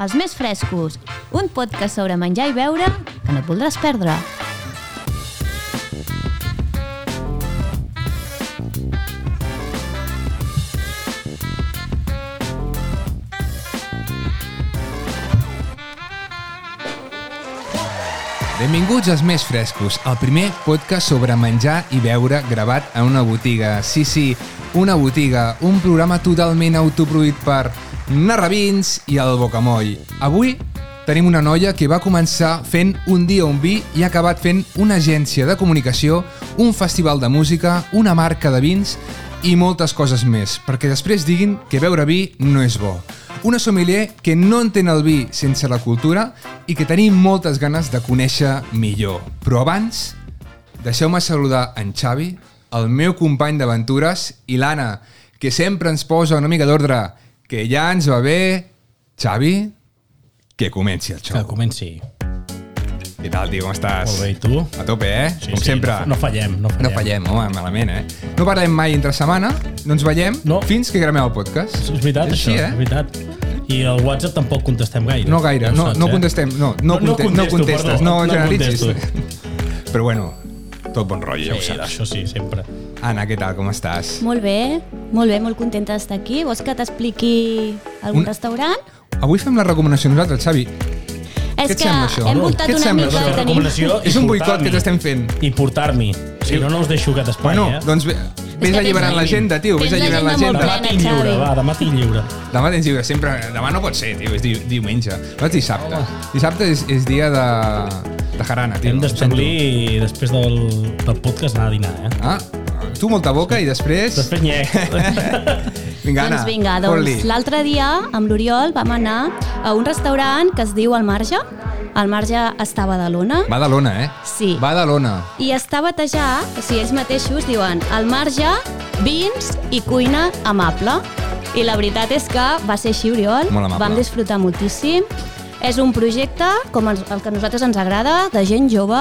Els més frescos, un podcast sobre menjar i beure que no et voldràs perdre. Benvinguts als Més Frescos, el primer podcast sobre menjar i beure gravat en una botiga. Sí, sí, una botiga, un programa totalment autoproduït per Narrabins i el Bocamoll. Avui tenim una noia que va començar fent un dia un vi i ha acabat fent una agència de comunicació, un festival de música, una marca de vins i moltes coses més, perquè després diguin que beure vi no és bo. Una sommelier que no entén el vi sense la cultura i que tenim moltes ganes de conèixer millor. Però abans, deixeu-me saludar en Xavi, el meu company d'aventures, i l'Anna, que sempre ens posa una mica d'ordre, que ja ens va bé. Xavi, que comenci el Que xou. comenci. Què tal, tio, com estàs? Molt bé, i tu? A tope, eh? com sempre. No, no fallem, no fallem. No fallem, home, malament, eh? No parlem mai entre setmana, no ens veiem No. fins que gravem el podcast. És veritat, És això, així, eh? és veritat. I el WhatsApp tampoc contestem gaire. No gaire, no, saps, no eh? contestem, no, no, No- no conte- no contestes, perdó, no no generalitzis. Però bueno, tot bon rotllo, ja ho Sí, saps. això sí, sempre. Anna, què tal, com estàs? Molt bé, molt bé, molt contenta d'estar aquí. Vols que t'expliqui algun Un- restaurant? Avui fem la recomanació nosaltres, Xavi. És Què et que sembla, això? hem Què voltat et una sembla, mica... això? Tenim- recomanació És un boicot que t'estem fent. I portar-m'hi. Si no, no us deixo aquest espai, Bueno, eh? doncs ve- vés alliberant l'agenda, tio, vés alliberant l'agenda. Demà tinc lliure, va, demà tinc lliure. Demà tens lliure, sempre... Demà no pot ser, tio, és di diumenge. No és dissabte. Dissabte és, és dia de, de jarana, tio. Hem d'establir, després del, del podcast, anar a dinar, eh? Ah, tu molta boca i després... Després nyec. Vinga, Anna, Doncs vinga, doncs l'altre dia amb l'Oriol vam anar a un restaurant que es diu El Marge. El Marge està a Badalona. Badalona, eh? Sí. Badalona. I està batejat, o sigui, ells mateixos diuen El Marge, vins i cuina amable. I la veritat és que va ser així, Oriol. Molt amable. Vam disfrutar moltíssim. És un projecte, com el que a nosaltres ens agrada, de gent jove,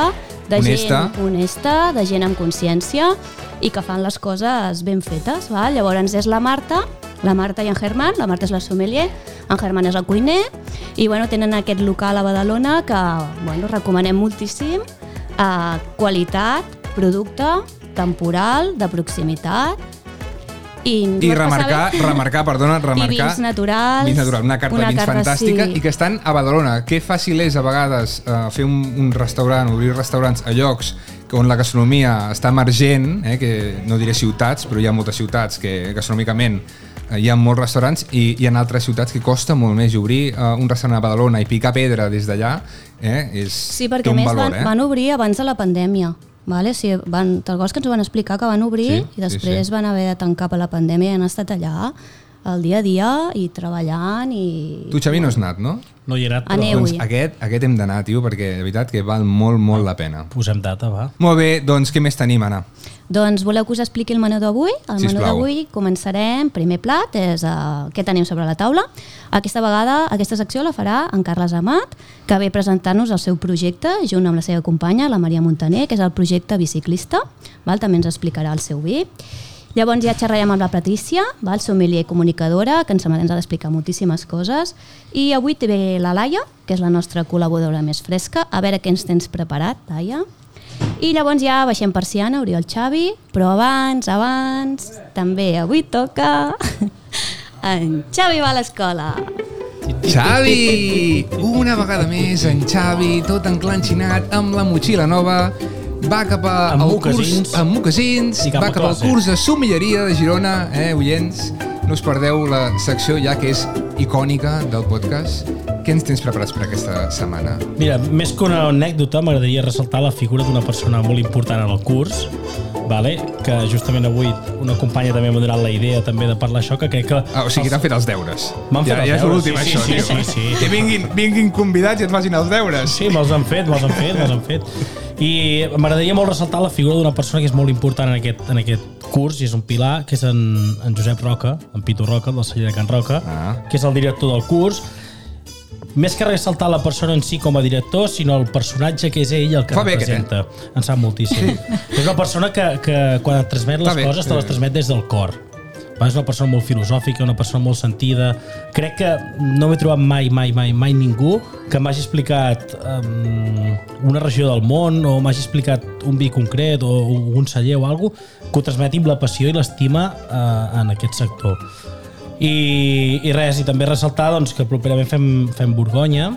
de Honesta. gent honesta, de gent amb consciència i que fan les coses ben fetes. Va? Llavors és la Marta, la Marta i en Germán, la Marta és la sommelier, en Germán és el cuiner, i bueno, tenen aquest local a Badalona que bueno, recomanem moltíssim, eh, qualitat, producte, temporal, de proximitat, i, I remarcar, bé? remarcar, perdona, remarcar... I vins naturals. Vins naturals, una carta de vins carta, fantàstica sí. i que estan a Badalona. Que fàcil és a vegades eh, fer un, un restaurant, obrir restaurants a llocs on la gastronomia està emergent, eh, que no diré ciutats, però hi ha moltes ciutats que gastronòmicament hi ha molts restaurants i hi ha altres ciutats que costa molt més obrir uh, un restaurant a Badalona i picar pedra des d'allà eh, és, Sí, perquè més valor, van, eh? van obrir abans de la pandèmia. Vale? O sigui, van, te'l que ens ho van explicar que van obrir Sí, i després sí, sí. van haver de tancar per la pandèmia i han estat allà el dia a dia i treballant i... Tu, Xavi, no has anat, no? No hi he anat, però Aneu. Doncs aquest, aquest hem d'anar, tio, perquè de veritat que val molt, molt la pena. posem data, va. Molt bé, doncs què més tenim, Anna? Doncs voleu que us expliqui el menú d'avui? El menú d'avui començarem, primer plat, és uh, què tenim sobre la taula. Aquesta vegada, aquesta secció la farà en Carles Amat, que ve presentar-nos el seu projecte, junt amb la seva companya, la Maria Montaner, que és el projecte biciclista, val? també ens explicarà el seu vi. Llavors ja xerrarem amb la Patrícia, val? sommelier i comunicadora, que ens, ens ha d'explicar moltíssimes coses. I avui té la Laia, que és la nostra col·laboradora més fresca. A veure què ens tens preparat, Laia. I llavors ja baixem persiana, Oriol Xavi, però abans, abans, també avui toca en Xavi va a l'escola. Xavi! Una vegada més, en Xavi, tot enclanxinat, amb la motxilla nova, va cap a Amb al mocassins. curs, amb cap va a cap al curs de sommelleria de Girona, eh, oients? No us perdeu la secció ja que és icònica del podcast. Què ens tens preparats per aquesta setmana? Mira, més que una anècdota, m'agradaria ressaltar la figura d'una persona molt important en el curs, vale? que justament avui una companya també m'ha donat la idea també de parlar això, que crec que... Ah, o sigui, t'han fet els deures. M'han fet ja, els ja és deures, l'últim, sí, això, sí, tio. sí, sí, sí. Que vinguin, vinguin convidats i et facin els deures. Sí, me'ls han fet, me'ls han fet, me'ls han fet. I m'agradaria molt ressaltar la figura d'una persona que és molt important en aquest, en aquest curs i és un pilar, que és en, en Josep Roca, en Pitu Roca, del celler de Can Roca, Ah. que és el director del curs. Més que ressaltar la persona en si com a director, sinó el personatge que és ell el que Fa bé, aquest, representa. Em sap moltíssim. és una persona que, que quan et transmet Fa les bé, coses te sí. les transmet des del cor. És una persona molt filosòfica, una persona molt sentida. Crec que no m'he trobat mai, mai, mai, mai ningú que m'hagi explicat um, una regió del món o m'hagi explicat un vi concret o un celler o alguna que ho transmeti amb la passió i l'estima uh, en aquest sector. I, i res, i també ressaltar doncs, que properament fem, fem Borgonya,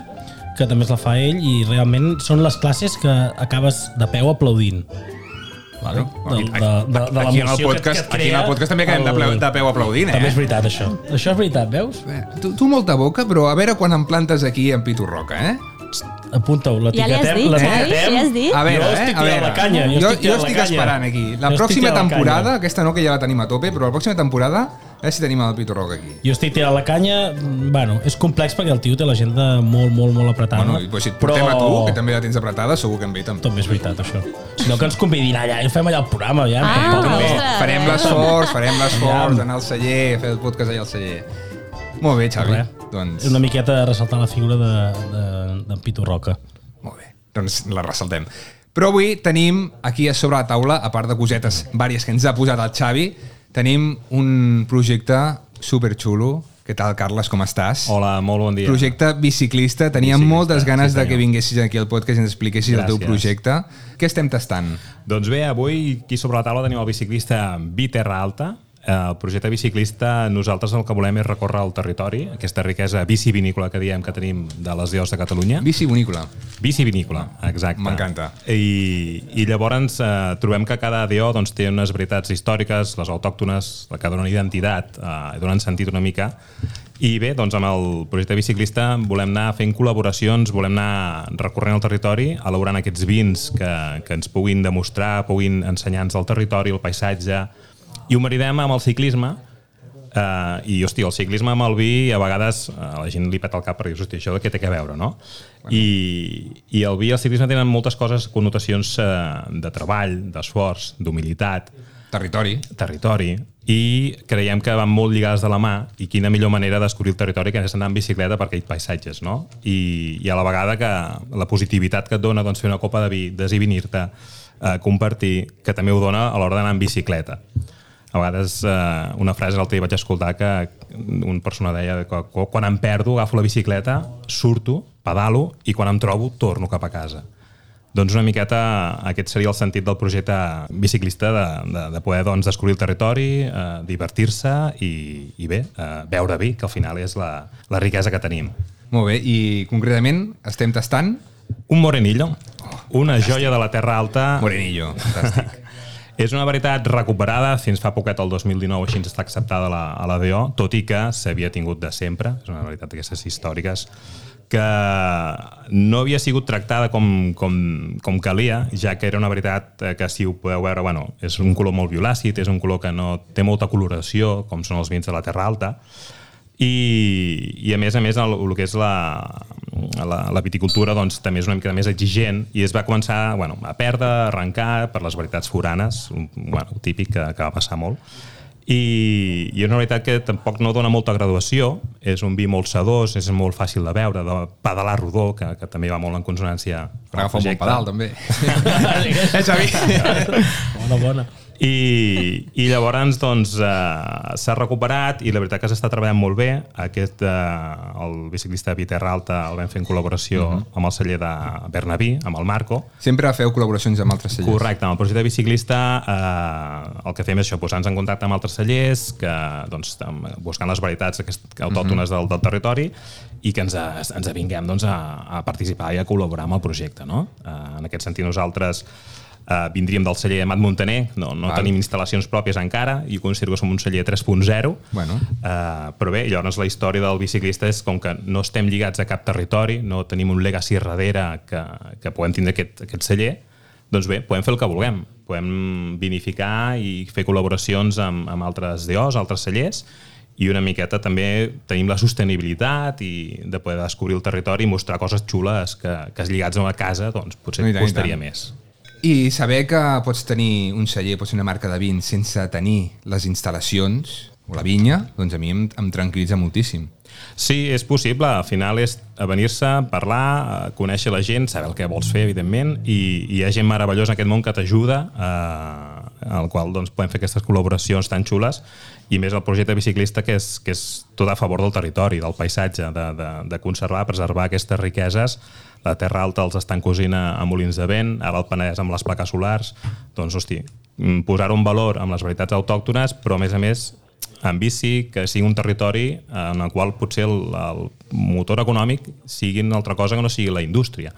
que també es la fa ell, i realment són les classes que acabes de peu aplaudint. Vale? De, de, de, de aquí, en el podcast, que, que aquí en el podcast també quedem de, peu, de peu aplaudint, eh? També és veritat, això. Això és veritat, veus? Bé, tu, tu molta boca, però a veure quan em plantes aquí en Pitu Roca, eh? Apunta-ho, l'etiquetem. Ja dit, eh? Ja. A veure, jo eh? estic A veure. la canya. Jo, jo, estic, jo estic esperant aquí. La jo pròxima la temporada, canya. aquesta no, que ja la tenim a tope, però la pròxima temporada, a veure si tenim el Pitu Roca aquí. Jo estic tirant la canya, bueno, és complex perquè el tio té l'agenda molt, molt, molt apretada. Bueno, i, pues, si et portem a tu, que també la tens apretada, segur que em ve també. També és veritat, això. Si no, que ens convidin allà i fem allà el programa. Ja, Ah, tampoc no. ostres. Farem l'esforç, farem l'esforç d'anar al celler, fer el podcast allà al celler. Molt bé, Xavi. Res. Doncs, És una miqueta de ressaltar la figura d'en de, de, Pitu Roca. molt bé. Doncs la ressaltem. Però avui tenim aquí a sobre la taula, a part de cosetes vàries que ens ha posat el Xavi, tenim un projecte superxulo. Què tal, Carles, com estàs? Hola, molt bon dia. Projecte biciclista. Teníem Biciclista, moltes ganes sí, de que vinguessis aquí al podcast i ens expliquessis el teu Gràcies. projecte. Què estem tastant? Doncs bé, avui aquí sobre la taula tenim el biciclista Biterra Alta. Eh, El projecte biciclista, nosaltres el que volem és recórrer el territori, aquesta riquesa bicivinícola que diem que tenim de les dios de Catalunya. Bici bonícola. Bicivinícola, exacte. M'encanta. I, I llavors eh, trobem que cada DO doncs, té unes veritats històriques, les autòctones, la que donen identitat, eh, donen sentit una mica. I bé, doncs amb el projecte biciclista volem anar fent col·laboracions, volem anar recorrent el territori, elaborant aquests vins que, que ens puguin demostrar, puguin ensenyar-nos el territori, el paisatge, i ho maridem amb el ciclisme, Uh, I, hosti, el ciclisme amb el vi a vegades a la gent li peta el cap perquè hosti, això què té que veure, no? Bueno. I, I el vi i el ciclisme tenen moltes coses, connotacions uh, de treball, d'esforç, d'humilitat, Territori. territori, i creiem que van molt lligades de la mà i quina millor manera de descobrir el territori que és anar en bicicleta per aquells paisatges, no? I, i a la vegada que la positivitat que et dona doncs, fer una copa de vi, desinhibir-te, eh, compartir, que també ho dona a l'hora d'anar en bicicleta. A vegades eh, una frase l'altre dia vaig escoltar que un persona deia que qu- quan em perdo agafo la bicicleta, surto, pedalo i quan em trobo torno cap a casa. Doncs una miqueta aquest seria el sentit del projecte biciclista de, de, de poder doncs, descobrir el territori, eh, divertir-se i, i bé, eh, beure vi, que al final és la, la riquesa que tenim. Molt bé, i concretament estem tastant Un morenillo, una joia de la Terra Alta. Morenillo. Fantàstic. És una varietat recuperada, fins fa poquet, el 2019, així està acceptada la, a la DO, tot i que s'havia tingut de sempre, és una varietat d'aquestes històriques, que no havia sigut tractada com, com, com calia, ja que era una varietat eh, que, si ho podeu veure, bueno, és un color molt violàcid, és un color que no té molta coloració, com són els vins de la Terra Alta, i, i a més a més el, el que és la, la, la viticultura doncs, també és una mica més exigent i es va començar bueno, a perdre, a arrencar per les varietats foranes, un, bueno, típic que, que va passar molt i, i és una veritat que tampoc no dona molta graduació, és un vi molt sedós, és molt fàcil de veure, de pedalar rodó, que, que també va molt en consonància Per agafar un bon pedal, també. eh, Xavi? Bona, bona. I, i llavors doncs, eh, s'ha recuperat i la veritat que s'està treballant molt bé. Aquest, eh, el biciclista Viterra Alta el vam fer en col·laboració uh -huh. amb el celler de Bernabí, amb el Marco. Sempre feu col·laboracions amb altres cellers. Correcte, amb el projecte biciclista eh, el que fem és això, posar-nos en contacte amb altres cellers que, doncs, buscant les varietats aquest, autòctones del, del territori i que ens, ens avinguem doncs, a, a participar i a col·laborar amb el projecte. No? Eh, en aquest sentit nosaltres eh, vindríem del celler Amat Montaner, no, no Val. tenim instal·lacions pròpies encara, i considero que som un celler 3.0, Bueno. Uh, però bé, llavors la història del biciclista és com que no estem lligats a cap territori, no tenim un legacy darrere que, que puguem tindre aquest, aquest celler, doncs bé, podem fer el que vulguem. Podem vinificar i fer col·laboracions amb, amb altres DOs, altres cellers, i una miqueta també tenim la sostenibilitat i de poder descobrir el territori i mostrar coses xules que, que lligats a una casa doncs potser i costaria tant. més. I saber que pots tenir un celler, pots una marca de vins sense tenir les instal·lacions o la vinya, doncs a mi em, em tranquil·litza moltíssim. Sí, és possible. Al final és venir-se, parlar, eh, conèixer la gent, saber el que vols fer, evidentment, i, i hi ha gent meravellosa en aquest món que t'ajuda a, en el qual doncs, podem fer aquestes col·laboracions tan xules i més el projecte biciclista que és, que és tot a favor del territori, del paisatge, de, de, de conservar, preservar aquestes riqueses. La Terra Alta els estan cosint a, molins de vent, ara el Penedès amb les plaques solars. Doncs, hosti, mm, posar un valor amb les varietats autòctones, però a més a més en bici, que sigui un territori en el qual potser el, el motor econòmic sigui una altra cosa que no sigui la indústria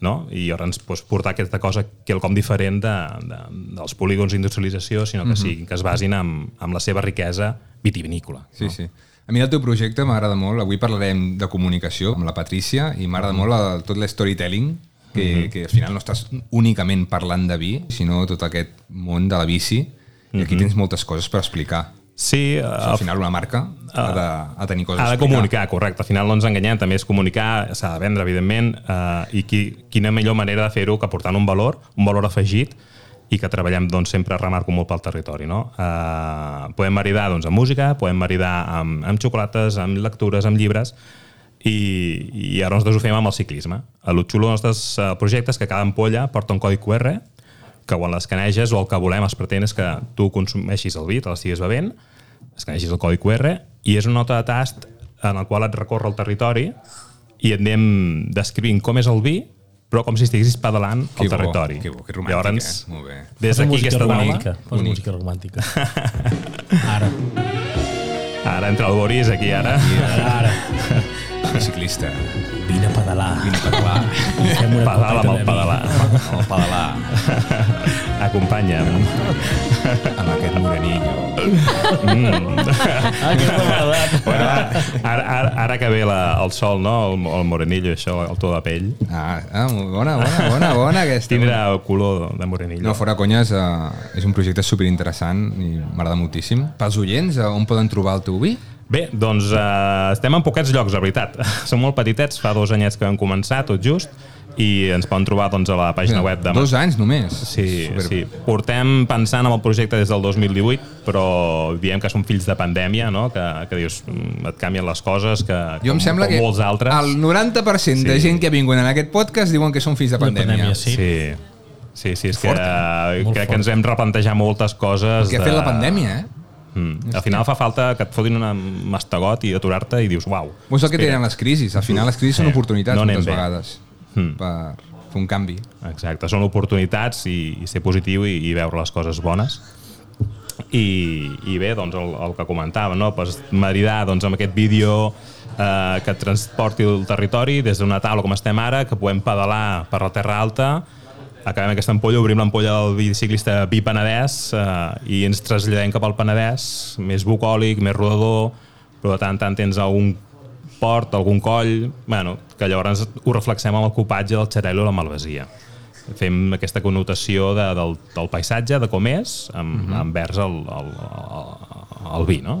no? i llavors doncs, portar aquesta cosa quelcom diferent de, de, dels polígons d'industrialització, sinó que, mm -hmm. sigui, que es basin en, en la seva riquesa vitivinícola. Sí, no? sí. A mi el teu projecte m'agrada molt, avui parlarem de comunicació amb la Patrícia i m'agrada molt el, tot l'storytelling que, mm -hmm. que al final no estàs únicament parlant de vi, sinó tot aquest món de la bici i aquí mm -hmm. tens moltes coses per explicar. Sí, uh, al final una marca ha de, ha de tenir coses ha de comunicar, correcte. Al final no ens enganyem, també és comunicar, s'ha de vendre, evidentment, uh, i qui, quina millor manera de fer-ho que portant un valor, un valor afegit, i que treballem doncs, sempre, remarco molt pel territori. No? Uh, podem maridar doncs, amb música, podem maridar amb, amb xocolates, amb lectures, amb llibres, i, i ara nosaltres ho fem amb el ciclisme. El xulo dels nostres uh, projectes que cada ampolla porta un codi QR que quan l'escaneges o el que volem es pretén és que tu consumeixis el vi, te l'estiguis bevent, escanegis el codi QR i és una nota de tast en el qual et recorre el territori i et anem descrivint com és el vi però com si estiguessis pedalant Que al bo, territori. que bo, que romàntic, Llavors, eh? Molt bé. des d'aquí música aquesta romàntica. taula... Posa música romàntica. Ara. Ara entra el Boris, aquí ara. Ara. Biciclista. Vine a pedalar. Vine a pedalar. Fem una Pedala amb el pedalar. El pedalar Acompanya'm. amb aquest morenillo. Ah, que m'ha Bueno, ara, ara, ara que ve la, el sol, no? El, el morenillo, això, el to de pell. Ah, ah, bona, bona, bona, bona aquesta. Tindrà el color de morenillo. No, fora conyes, uh, és un projecte superinteressant i m'agrada moltíssim. Pels oients, uh, on poden trobar el teu vi? Bé, doncs eh, estem en poquets llocs, la veritat. Som molt petitets, fa dos anyets que vam començar, tot just, i ens poden trobar doncs, a la pàgina web de... Dos anys només. Sí, Super. sí. Portem pensant en el projecte des del 2018, però diem que som fills de pandèmia, no? que, que dius, mm, et canvien les coses, que Jo em com, sembla com que molts altres... el 90% de Sí. gent que ha vingut en aquest podcast diuen que són fills de pandèmia. pandèmia, sí. Sí, sí, sí és Fort, que eh? crec fort. que ens hem replantejar moltes coses. Què ha fet la pandèmia, eh? Mm. Al final fa falta que et fotin una mastegot i aturar-te i dius, uau. Vos el que tenen les crisis. Al final les crisis Sí. són oportunitats No moltes bé. vegades Mm. per fer un canvi. Exacte, són oportunitats i, i ser positiu i, i veure les coses bones. I, i bé, doncs el, el que comentava, no? pues, maridar doncs, amb aquest vídeo eh, que transporti el territori des d'una taula com estem ara, que podem pedalar per la Terra Alta, acabem aquesta ampolla, obrim l'ampolla del biciclista Vi Penedès eh, i ens traslladem cap al Penedès, més bucòlic, més rodador, però de tant en tant tens algun port, algun coll, bueno, que llavors ho reflexem amb el copatge del xarel·lo o la malvasia. Fem aquesta connotació de, del, del paisatge, de com és, amb, envers el, el, el, el vi, no?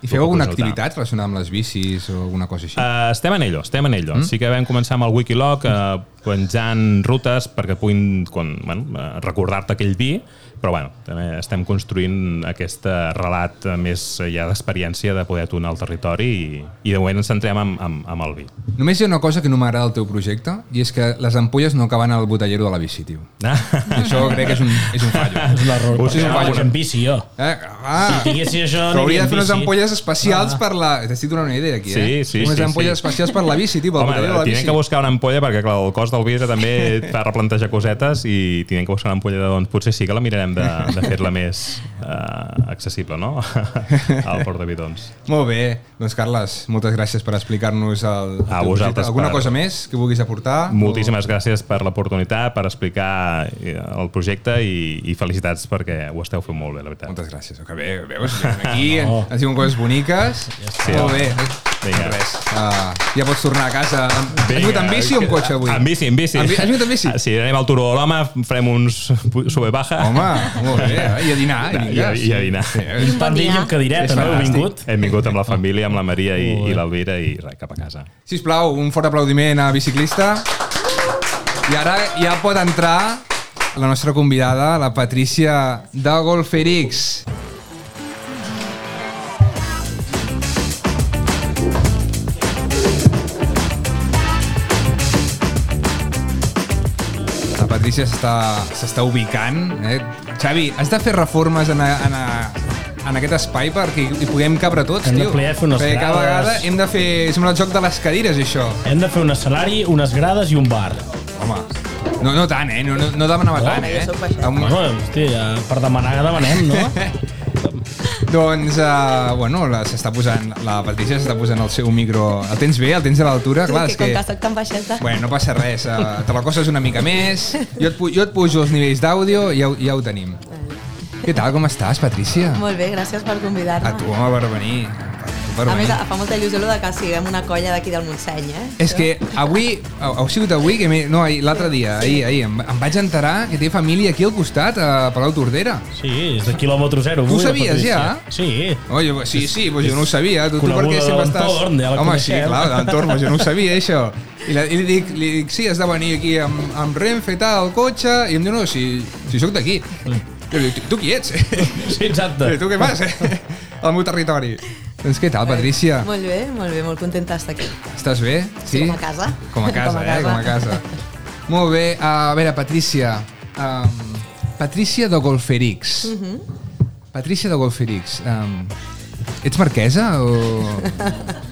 I feu alguna activitat relacionada amb les bicis o alguna cosa així? Uh, estem en ello, estem en ello. Mm? Sí que vam començar amb el Wikilog uh, penjant rutes perquè puguin quan, bueno, uh, recordar-te aquell vi, però bueno, també estem construint aquest eh, relat eh, més eh, ja d'experiència de poder tunar el territori i, i de moment ens centrem amb, amb, amb el vi. Només hi ha una cosa que no m'agrada del teu projecte i és que les ampolles no acaben al botellero de la bici, tio. I això crec que és un, és un fallo. És l'error. Hòstia, perquè vaja. vaig en bici, jo. Eh? Ah, Si tinguessis això, però hauria de fer en unes ampolles especials per la... T'estic donant una idea aquí, eh? Sí, sí, Unes sí, ampolles sí. especials per la bici, tio, pel Home, botellero de la bici. que buscar una ampolla perquè clar, el cost del vi també et fa replantejar cosetes i tenen que buscar una ampolla de, doncs potser sí que la mirarem de, de fer-la més eh, accessible, no? Al Port de Bidons. Molt bé. Doncs, Carles, moltes gràcies per explicar-nos el, el A vosaltres projecte. Alguna per- cosa més que vulguis aportar? Moltíssimes gràcies per l'oportunitat, per explicar eh, el projecte i, i felicitats perquè ho esteu fent molt bé, la veritat. Moltes gràcies. Que bé, veus? Aquí No. ens diuen coses boniques. Sí, Molt bé. Vinga. Res. Uh, ja pots tornar a casa. Has vingut amb bici o amb cotxe avui? En bici, bici. Amb bi- has vingut amb bici? Ah, Sí, anem al Turó de l'Home, farem uns sube-baja. Home, molt bé. eh? I a dinar. I, I, a. I a dinar. I un pandell dia. amb cadireta, no? Heu vingut? Hem vingut amb la família, amb la Maria i, i l'Alvira i res, cap a casa. Sisplau, un fort aplaudiment a Biciclista. I ara ja pot entrar la nostra convidada, la Patrícia de Golferix. Patricia s'està s'està ubicant. Eh? Xavi, has de fer reformes en, a, en, a, en aquest espai perquè hi puguem cabre tots, Hem de tio. pliar, fer unes perquè cada grades. vegada hem de fer... Sembla el joc de les cadires, això. Hem de fer un escenari, unes grades i un bar. Home, no, no tant, eh? No, no, no demanava No, tant, eh? Bueno, hosti, ja, per demanar demanem, no? Doncs, uh, bueno, la- s'està posant, la Patricia s'està posant el seu micro... El tens bé? El tens a l'altura? Clar, que és com que... soc tan baixeta... Bueno, no passa res, uh, te la coses una mica més, jo et, pu- jo et pujo els nivells d'àudio i ja, ho- ja ho tenim. Què tal, com estàs, Patricia? Molt bé, gràcies per convidar-me. A tu, home, per venir. A tu per A més, fa molta il·lusió de que siguem una colla d'aquí del Montseny, eh? És que avui, ha, ha sigut avui, que no, l'altre dia, ahir, ahir, em, em vaig enterar que té família aquí al costat, a Palau Tordera. Sí, és de quilòmetre zero. Tu la sabies ja? Sí. Oh, jo, sí, sí, doncs jo no ho sabia. Tu, tu perquè sempre de estàs... l'entorn, ja la Home, sí, clar, de l'entorn, però jo no ho sabia, això. I, la, i li, dic, li dic, sí, has de venir aquí amb, amb Renfe, tal, el cotxe, i em diu, no, si, si sóc d'aquí. Dic, tu qui ets? Sí, exacte. tu què fas? Al meu territori. Doncs què tal, Patricia? Molt bé, molt bé, molt contenta d'estar aquí. Estàs bé? Sí, com a casa. Com a casa, Com a eh? casa. Com a casa. Molt bé. Uh, a veure, Patricia. Um, Patricia de Golferix. Mhm. Patricia de Golferix. Um, ets marquesa o...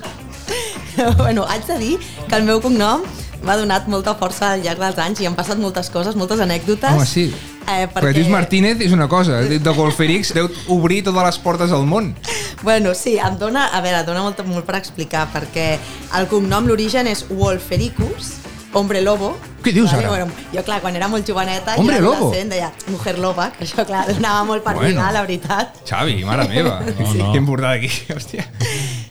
bueno, haig de dir que el meu cognom m'ha donat molta força al llarg dels anys i han passat moltes coses, moltes anècdotes. Home, sí. Eh, Perquè dius Martínez és una cosa, de Golferix deu obrir totes les portes del món. Bueno, sí, em dona, a veure, dona molt, molt per explicar, perquè el cognom, l'origen és Wolfericus, hombre lobo. Què dius ara? Bueno, jo, clar, quan era molt joveneta, Hombre jo era lobo? deia mujer loba, que això, clar, donava molt per Bueno. lligar, la veritat. Xavi, mare meva. No, no. Què hem portat aquí? Hòstia.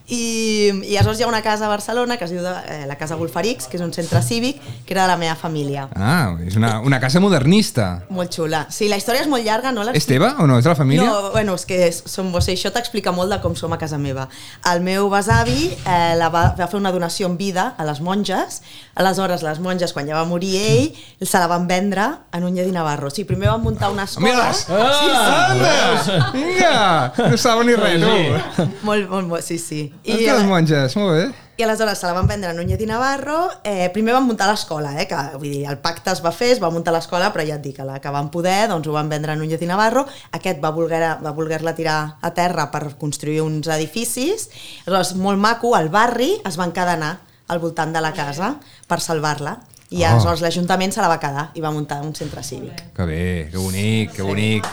I, i aleshores hi ha una casa a Barcelona que es diu de, eh, la Casa Golferix, que és un centre cívic, que era de la meva família. Ah, és una, una casa modernista. Molt xula. Sí, la història és molt llarga, no? És teva o no? És de la família? No, bueno, és que som, o sigui, això t'explica molt de com som a casa meva. El meu besavi eh, la va, va fer una donació en vida a les monges, aleshores les monges, quan ja va morir ell, se la van vendre en un lledí Navarro. O sigui, primer van muntar una escola... Mira-les! Ah, Anda! Vinga! No saben ni res, tu. Molt, molt, molt, sí, sí. I les monges, molt bé. I aleshores se la van vendre a Núñez i Navarro. Eh, primer van muntar l'escola, eh, que vull dir, el pacte es va fer, es va muntar l'escola, però ja et dic, la que van poder, doncs ho van vendre a Núñez i Navarro. Aquest va voler-la va voler tirar a terra per construir uns edificis. Aleshores, molt maco, al barri es van encadenar al voltant de la casa per salvar-la. I Oh. aleshores l'Ajuntament se la va quedar i va muntar un centre cívic. Que bé, que bonic, que bonic,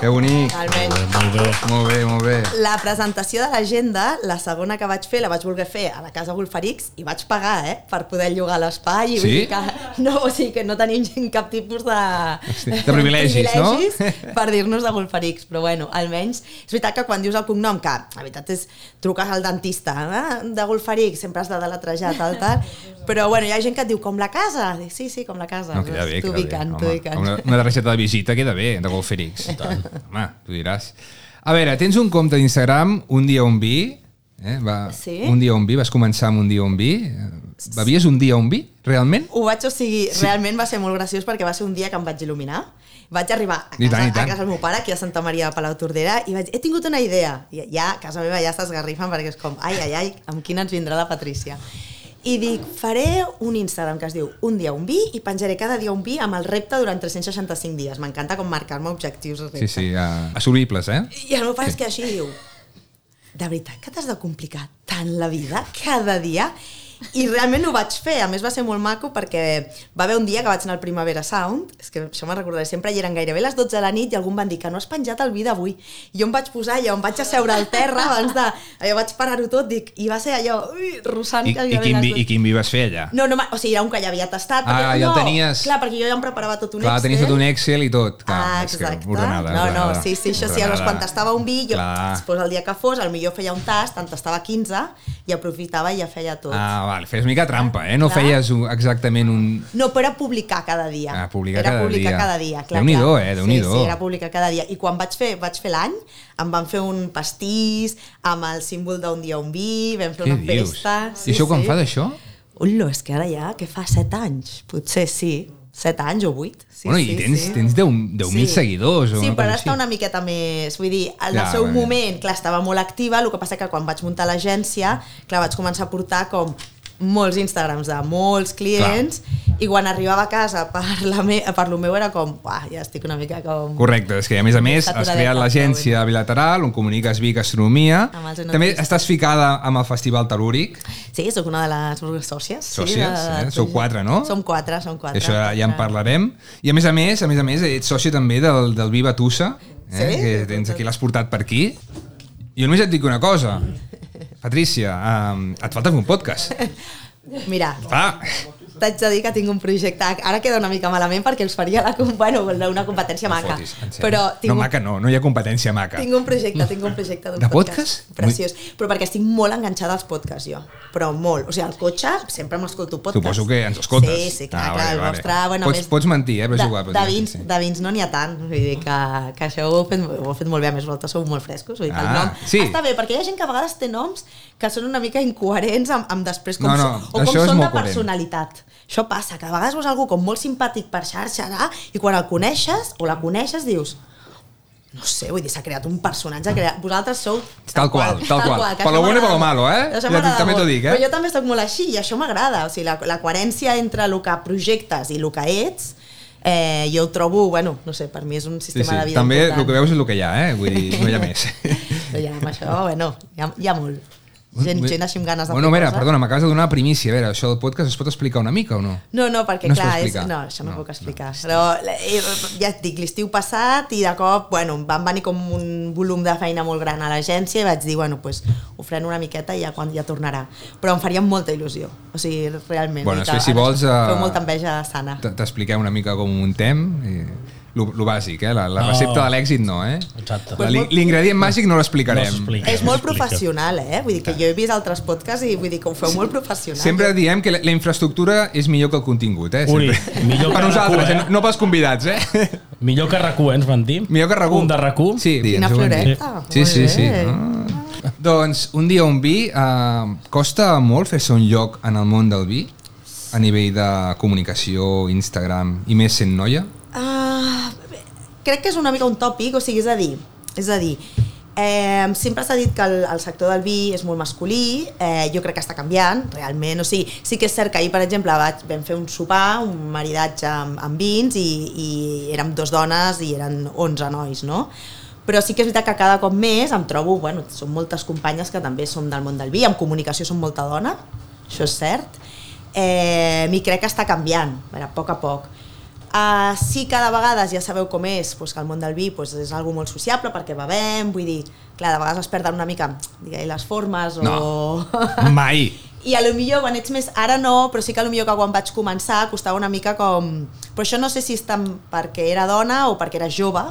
que bonic. Molt bé. Molt bé, molt bé. La presentació de l'agenda, la segona que vaig fer, la vaig voler fer a la Casa Golferix i vaig pagar, eh?, per poder llogar l'espai. i vull Sí? dir Que, no, o sigui que no tenim cap tipus de... Hosti, de privilegis, no? privilegis per dir-nos de Golferix, però bueno, almenys és veritat que quan dius el cognom, que la veritat és truques al dentista, eh? de Golferix, sempre has de deletrejar, tal, tal, però bueno, hi ha gent que et diu com la casa, Dic, sí, sí, com la casa, No, queda bé, queda bé. t'ubiquen, Home. Una, una targeta de visita queda bé, de Golferix. Home, tu diràs. A veure, tens un compte d'Instagram, un dia on vi, eh? Va, Sí. Un dia on vi, vas començar amb un dia on vi. Eh, Bevies un dia on vi, realment? Ho vaig, o sigui, sí. realment va ser molt graciós perquè va ser un dia que em vaig il·luminar. Vaig arribar a I casa, tant, i tant. a casa del meu pare, aquí a Santa Maria de Palau Tordera, i vaig he tingut una idea. I ja, a casa meva ja s'esgarrifen perquè és com, ai, ai, ai, amb quina ens vindrà la Patrícia. I dic, faré un Instagram que es diu Un dia un vi i penjaré cada dia un vi amb el repte durant 365 dies. M'encanta com marcar-me objectius repte. Sí, sí, uh, assolibles, eh? I el meu pare es queda així i diu de veritat que t'has de complicar tant la vida cada dia? I realment ho vaig fer, a més va ser molt maco perquè va haver un dia que vaig anar al Primavera Sound, és que això me'n recordaré sempre, i eren gairebé les 12 de la nit i algú em van dir que no has penjat el vi d'avui. I jo em vaig posar allò, em vaig asseure al terra abans de... Allò vaig parar-ho tot, dic, i va ser allò, ui, russant I, i, quin vi, 12. I quin vi vas fer allà? No, no, o sigui, era un que ja havia tastat. Ah, perquè- ja no, tenies. Clar, perquè jo ja em preparava tot un Clar, Excel. tenies tot un Excel i tot. Clar, Ah, exacte. ordenada, no, no, ordenada, sí, sí, això sí, llavors ordenada. quan tastava un vi, jo, Clar. després el dia que fos, millor feia un tast, en tastava 15 i aprofitava i ja feia tot. Ah, vale, una mica trampa, eh? No Clar. feies exactament un... No, però era publicar cada dia. Ah, publicar era cada publicar dia. cada dia. Clar, Déu-n'hi-do, clar. eh, Déu-n'hi-do. Sí, sí, era publicar cada dia. I quan vaig fer, vaig fer l'any, em van fer un pastís amb el símbol d'un dia un vi, vam fer Què una dius? festa. I això quan fa d'això? Ullo, és que ara ja, que fa 7 anys, potser sí, 7 anys o 8. Sí, bueno, sí, i tens, sí. tens 10 10.000 seguidors o Sí, però ara està una miqueta més... Vull dir, en Ja, el seu bueno. moment, clar, estava molt activa, el que passa que quan vaig muntar l'agència, clar, vaig començar a portar com molts Instagrams de molts clients I quan arribava a casa per, la me, per lo meu era com, uah, ja estic una mica com... Correcte, és que a més a més has creat l'agència bilateral on comuniques Vic Astronomia. Amb els També estàs ficada amb el Festival Telúric. Sí, sóc una de les sòcies. Sòcies, sí, eh? Sou quatre, no? Som quatre, som quatre. Això ja en parlarem. I a més a més, a més a més, ets soci també del, del Viva Tussa, eh? Sí? que tens aquí, l'has portat per aquí. Jo només et dic una cosa. Patrícia, um, et falta fer un podcast. Mira, Ah, t'haig de dir que tinc un projecte... Ara queda una mica malament perquè us faria la, bueno, una competència maca. fotis. Però tinc No, un- maca no, no hi ha competència maca. Tinc un projecte, tinc un projecte d'un De podcast? Preciós. Però perquè estic molt enganxada als podcasts, jo. Però molt. O sigui, al cotxe sempre m'escolto podcasts. Suposo que ens escoltes. Sí, sí, clar, Ah, clar. vale, vale. vostre... Bueno, Pots- més, pots mentir, eh, però és de, igual, De vins, sí. de vins no n'hi ha tant. Vull dir que, que això ho heu, fet, ho heu fet molt bé. A més, vosaltres sou molt frescos. Vull dir que el Ah, nom sí. està bé, perquè hi ha gent que a vegades té noms que són una mica incoherents amb, amb després com, No, no, són, o com són de molt coherent. personalitat. Això passa, que a vegades veus algú com molt simpàtic per xarxa ah, i quan el coneixes o la coneixes dius no sé, vull dir, s'ha creat un personatge creat... vosaltres sou Tal qual, tal qual. que Per lo bueno i per lo malo, eh? Ja també t'ho dic, eh? Però jo també soc molt així i això m'agrada, o sigui, la, la coherència entre el que projectes i el que ets eh, jo ho trobo, bueno, no sé, per mi és un Sí, sistema sí. de vida També important. el que veus és el que hi ha, eh? Vull dir, no hi ha més. Però ja, amb això, bueno, hi ha, hi ha molt. Gent, gent així amb ganes de Bueno, fer mira, coses. perdona, m'acabes de donar una primícia. A veure, això del podcast es pot explicar una mica o no? No, no, perquè No clar, és, no, això no, No, puc explicar. No. Però eh, ja et dic, l'estiu passat i de cop, bueno, em van venir com un volum de feina molt gran a l'agència i vaig dir, bueno, pues, ho freno una miqueta i ja quan ja tornarà. Però em faria molta il·lusió, o sigui, realment. Bueno, que si vols, eh, Feu molta enveja sana. T'expliquem una mica com ho muntem. I... Lo, lo bàsic, eh? La, la No. recepta de l'èxit no, eh? Exacte. L'ingredient màgic no No l'explicarem. s'explica. És no molt professional, eh? Vull dir que jo he vist altres podcasts i vull dir que ho feu molt professional. Sempre diem que la, la infraestructura és millor que el contingut, eh? Ui, Sempre. millor per que nosaltres, RAC1, eh? no pels convidats, eh? Millor que RAC1, eh, ens van dir? Millor que RAC1. Un de RAC1? Sí, Quina floreta. Sí, sí, sí. Ah. Doncs un dia un vi, eh, costa molt fer-se un lloc en el món del vi? A nivell de comunicació, Instagram, i més sent noia? Uh, crec que és una mica un tòpic, o sigui, és a dir, és a dir, eh, sempre s'ha dit que el, el sector del vi és molt masculí, eh, jo crec que està canviant, realment, o sigui, sí que és cert que ahir, per exemple, vaig, vam fer un sopar, un maridatge amb, amb vins i, i érem dos dones i eren 11 nois, no? Però sí que és veritat que cada cop més em trobo, bueno, són moltes companyes que també som del món del vi, en comunicació som molta dona, això és cert, eh, i crec que està canviant, a, veure, a poc a poc. Uh, sí que de vegades ja sabeu com és, doncs, que el món del vi doncs, és algo molt sociable perquè bevem, vull dir, clar, de vegades es perden una mica digue, les formes o... No. Mai. I a lo millor quan ets més... Ara no, però sí que a lo millor que quan vaig començar costava una mica com... Però això no sé si és tant perquè era dona o perquè era jove,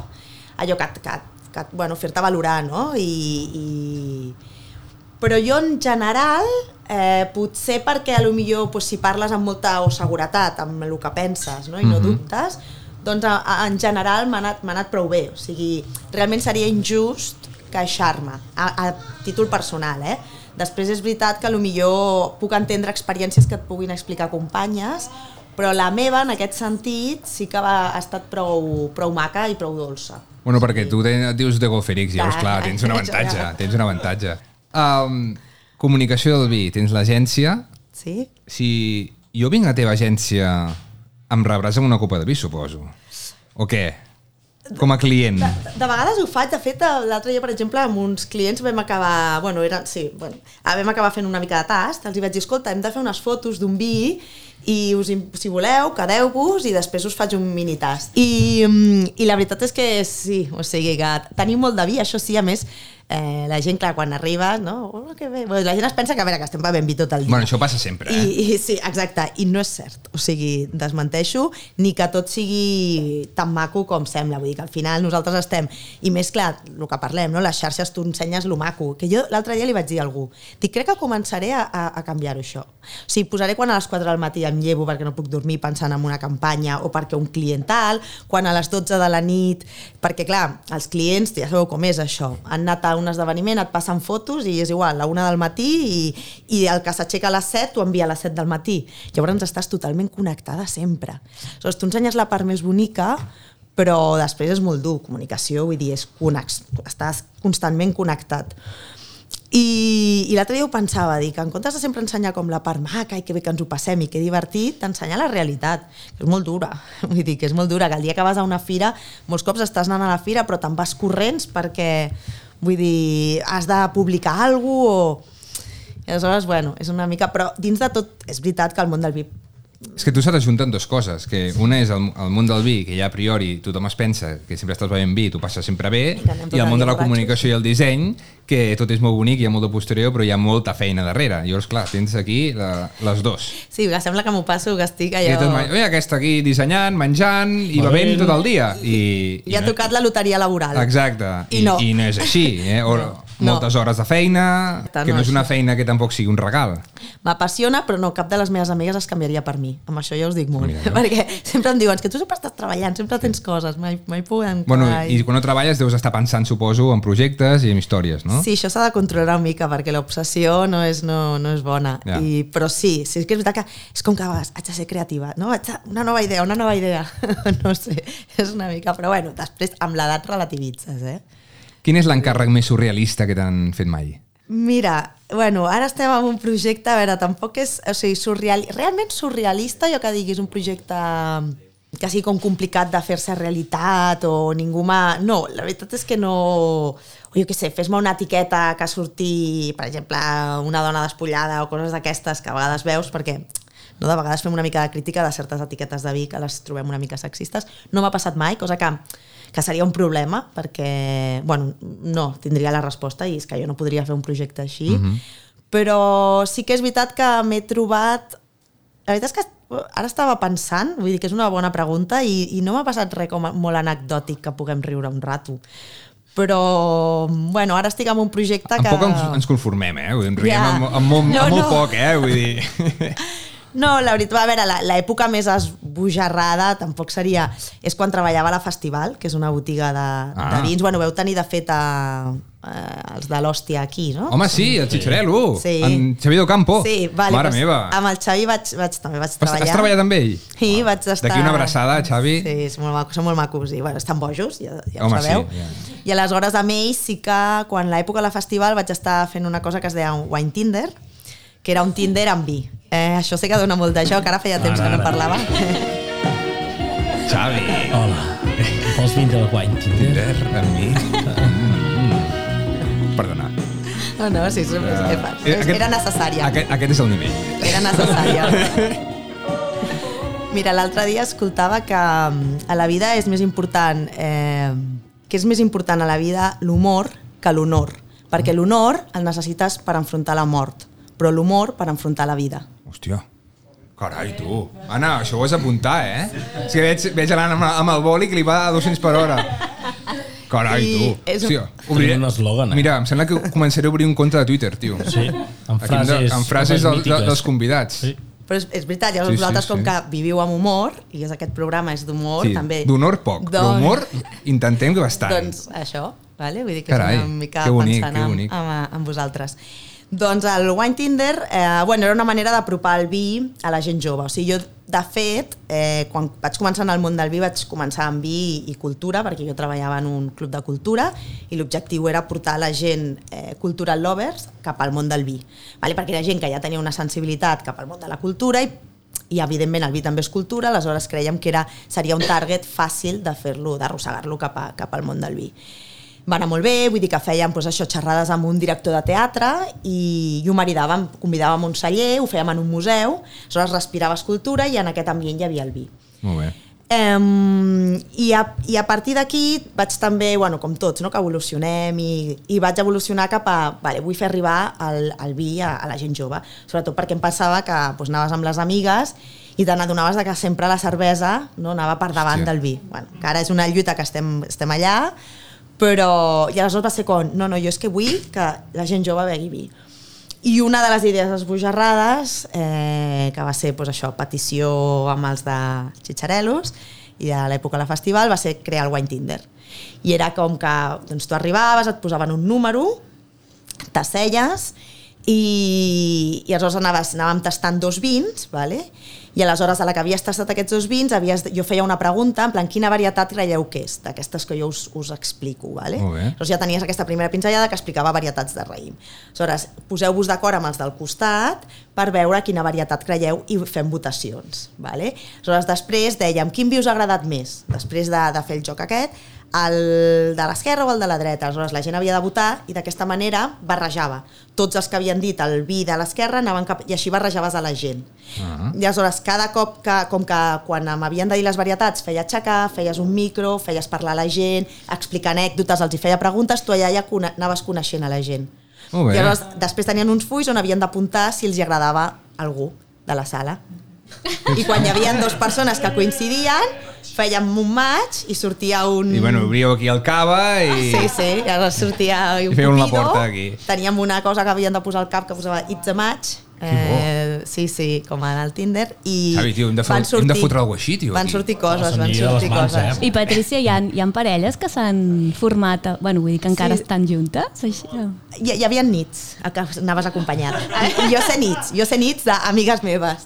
allò que, que, que bueno, fer-te valorar, no? I, i... Però jo en general, eh, potser perquè a lo millor pues, si parles amb molta o seguretat, amb el que penses no? i no Mhm. dubtes, doncs a, a, en general m'ha anat, anat prou bé. O sigui, realment seria injust queixar-me, a, a títol personal, eh? Després és veritat que a lo millor puc entendre experiències que et puguin explicar companyes, però la meva, en aquest sentit, sí que va, ha estat prou, prou maca i prou dolça. Bueno, perquè tu et dius de Golferix, llavors, Clar, tens un avantatge, tens un avantatge. Um, comunicació del vi, tens l'agència. Sí? Si jo vinc a la teva agència, em rebràs amb una copa de vi, suposo. O què? Com a client. De, de vegades ho faig, de fet, l'altre dia, per exemple, amb uns clients vam acabar, bueno, eren, sí, bueno, ah, vam acabar fent una mica de tast, els hi vaig dir, escolta, hem de fer unes fotos d'un vi i us, si voleu, quedeu-vos i després us faig un mini tast. I, mm, I la veritat és que sí, o sigui que tenim molt de vi, això sí, a més, eh, la gent, clar, quan arriba, no? Oh, que bé. Bueno, la gent es pensa que, a veure, que estem bevent vi tot el dia. Bueno, això passa sempre, eh? I, i, sí, exacte, i no és cert. O sigui, desmenteixo, ni que tot sigui tan maco com sembla. Vull dir que al final nosaltres estem... I més clar, el que parlem, no? les xarxes tu ensenyes lo maco. Que jo l'altre dia li vaig dir a algú, dic, crec que començaré a, a, a canviar-ho això. O sigui, posaré quan a les 4 del matí em llevo perquè no puc dormir pensant en una campanya o perquè un client tal, quan a les 12 de la nit... Perquè, clar, els clients, ja sabeu com és això, han anat a un esdeveniment, et passen fotos i és igual, a la una del matí i, i el que s'aixeca a les 7 t'ho envia a les 7 del matí. Llavors estàs totalment connectada sempre. Aleshores, tu ensenyes la part més bonica, però després és molt dur, comunicació, vull dir, és connex, estàs constantment connectat. I, i l'altre dia ho pensava, dic, en comptes de sempre ensenyar com la part maca i que bé que ens ho passem i que divertit, t'ensenyar la realitat, que és molt dura. Vull dir que és molt dura, que el dia que vas a una fira, molts cops estàs anant a la fira però te'n vas corrents perquè, vull dir, has de publicar alguna cosa o... I aleshores, bueno, és una mica... Però dins de tot, és veritat que el món del VIP És que tu s'ha junten dues coses, que una és el, el món del vi, que ja a priori tothom es pensa que sempre estàs bevent vi, tu passes sempre bé, I i el el món de la comunicació i el disseny, que tot és molt bonic, hi ha molt de posterior, però hi ha molta feina darrere. Llavors, clar, tens aquí la, les dos. Sí, que sembla que m'ho passo, que estic I allò... tot, oi, aquesta aquí dissenyant, menjant i Bevent. bevent tot el dia. I, Li ha tocat la loteria laboral. Exacte. I no. I no és així. Eh? O, No. Moltes hores de feina, Exacte, que no no és és una feina que tampoc sigui un regal. M'apassiona, però no, cap de les meves amigues es canviaria per mi. Amb això ja us dic molt. Mira, no? Perquè sempre em diuen "És que tu sempre estàs treballant, sempre tens coses, mai, mai podem... Bueno, i quan no treballes deus estar pensant, suposo, en projectes i en històries, no? Sí, això s'ha de controlar una mica perquè l'obsessió no, és, no, no és bona. Ja. I, però sí, sí que és veritat que és com que a vegades haig de ser creativa, no? Haig de, una nova idea, una nova idea. no sé, és una mica... Però bueno, després amb l'edat relativitzes, eh? Quin és l'encàrrec més surrealista que t'han fet mai? Mira, bueno, ara estem en un projecte, a veure, tampoc és, o sigui, surreal, realment surrealista, jo que diguis un projecte que sigui com complicat de fer-se realitat o ningú m'ha... No, la veritat és que no... O jo què sé, fes-me una etiqueta que surti, per exemple, una dona despullada o coses d'aquestes que a vegades veus, perquè no, de vegades fem una mica de crítica de certes etiquetes de vi que les trobem una mica sexistes. No m'ha passat mai, cosa que, que seria un problema, perquè, bueno, no, tindria la resposta i és que jo no podria fer un projecte així. Mm -hmm. Però sí que és veritat que m'he trobat... La veritat és que ara estava pensant, vull dir que és una bona pregunta i, i no m'ha passat res com molt anecdòtic que puguem riure un rato. Però, bueno, ara estic en un projecte que... Tampoc ens, ens conformem, eh? Vull dir, riem Ja. amb, amb, molt, No, amb molt no. poc, eh? Vull dir... No, la veritat, a veure, la- l'època més esbojarrada tampoc seria... És quan treballava a la Festival, que és una botiga de, Ah. de vins. Bueno, veu tenir, de fet, a, a, els de l'Hòstia aquí, no? Home, sí, el Xitxarelo, Sí. en Xavier Campo. Sí, vale, Mare doncs, meva. Amb el Xavi vaig, vaig, també vaig Has, treballar. has treballat amb ell? Sí, vaig estar... D'aquí una abraçada, Xavi. Sí, és molt maco, són molt macos i bueno, estan bojos, ja, ja ho Home, sabeu. sí, ja. I aleshores amb ells sí que quan l'època de la festival vaig estar fent una cosa que es deia un wine Tinder, que era un Tinder amb vi. Eh, això sí que dona molt de joc, ara feia temps Ara, que no parlava. Xavi. Hola, vols vindre al Wine Tinder? Tinder amb mi? Mm. Perdona. No, no, sí, és, Eh, és, era necessària. Aquest, aquest és el nivell. Era necessària. Mira, l'altre dia escoltava que mm, a la vida és més important eh, que és més important a la vida l'humor que l'honor, perquè l'honor el necessites per enfrontar la mort, però l'humor per enfrontar la vida. Hòstia. Carai, tu. Anna, això ho has d'apuntar, eh? És que veig, veig l'Anna amb, amb el boli que li va a 200 per hora. Carai, I tu. és un- Hòstia, obriré... Un eslògan, eh? Mira, em sembla que començaré a obrir un compte de Twitter, tio. Sí, amb Aquí hem de- frases, amb frases del, de, mítiques. dels convidats. Sí. Però és, és veritat, ja Sí, sí, vosaltres com sí. que viviu amb humor, i és aquest programa és d'humor, Sí, també... d'honor poc, Doncs- humor intentem que bastant. Doncs això, vale? vull dir que Carai, és una mica que bonic, pensant que amb, bonic. amb, amb vosaltres. Doncs el Wine Tinder eh, bueno, era una manera d'apropar el vi a la gent jove. O sigui, jo, de fet, eh, quan vaig començar en el món del vi, vaig començar amb vi i cultura, perquè jo treballava en un club de cultura i l'objectiu era portar la gent eh, cultural lovers cap al món del vi. Vale? Perquè era gent que ja tenia una sensibilitat cap al món de la cultura i i evidentment el vi també és cultura, aleshores creiem que era, seria un target fàcil de fer-lo, d'arrossegar-lo cap, a, cap al món del vi. Va anar molt bé, vull dir que fèiem doncs, això, xerrades amb un director de teatre i, i ho maridàvem, convidàvem a un celler, ho fèiem en un museu, aleshores respiraves cultura i en aquest ambient hi havia el vi. Molt bé. Um, i, a, I a partir d'aquí vaig també, bueno, com tots, no, que evolucionem i, i vaig evolucionar cap a, vale, vull fer arribar el, el vi a, a la gent jove, sobretot perquè em passava que doncs, anaves amb les amigues i te n'adonaves de que sempre la cervesa no, anava per davant Hòstia. del vi. Bueno, que ara és una lluita que estem, estem allà, però i aleshores va ser com, no, no, jo és que vull que la gent jove begui vi. I una de les idees esbojarrades, eh, que va ser pues, això, petició amb els de Xitxarelos, i a l'època de la festival va ser crear el Wine Tinder. I era com que doncs, tu arribaves, et posaven un número, t'asseies i, i aleshores anaves, anàvem tastant dos vins, vale? I aleshores a la que havies tastat aquests dos vins havies, jo feia una pregunta en plan quina varietat creieu que és d'aquestes que jo us, us explico vale? Aleshores ja tenies aquesta primera pinzellada que explicava varietats de raïm aleshores poseu-vos d'acord amb els del costat per veure quina varietat creieu i fem votacions vale? aleshores després dèiem quin vi us ha agradat més després de, de fer el joc aquest el de l'esquerra o el de la dreta. Aleshores la gent havia de votar i d'aquesta manera barrejava. Tots els que havien dit el vi de l'esquerra anaven cap... i així barrejaves a la gent. Uh -huh. I aleshores cada cop que, com que quan m'havien de dir les varietats feia aixecar, feies un micro, feies parlar a la gent, explicar anècdotes, els hi feia preguntes, tu allà ja cone anaves coneixent a la gent. Molt bé. I aleshores després tenien uns fulls on havien d'apuntar si els hi agradava algú de la sala. I quan hi havia dues persones que coincidien, fèiem un maig i sortia un... I bueno, obríeu aquí el cava i... Sí, sí, i ara sortia un I cupido. porta aquí. Teníem una cosa que havien de posar al cap que posava It's a match. Eh, sí, sí, com en el Tinder. I Xavi, tio, hem de, van fot- hem de fotre alguna cosa així, tio. Van aquí. sortir coses, van sortir mans, coses. eh? I Patricia, hi ha, hi ha parelles que s'han format, a- bueno, vull dir que encara Sí. estan juntes? Així, no? Hi, hi havia nits a que anaves acompanyat. I jo sé nits, jo sé nits d'amigues meves.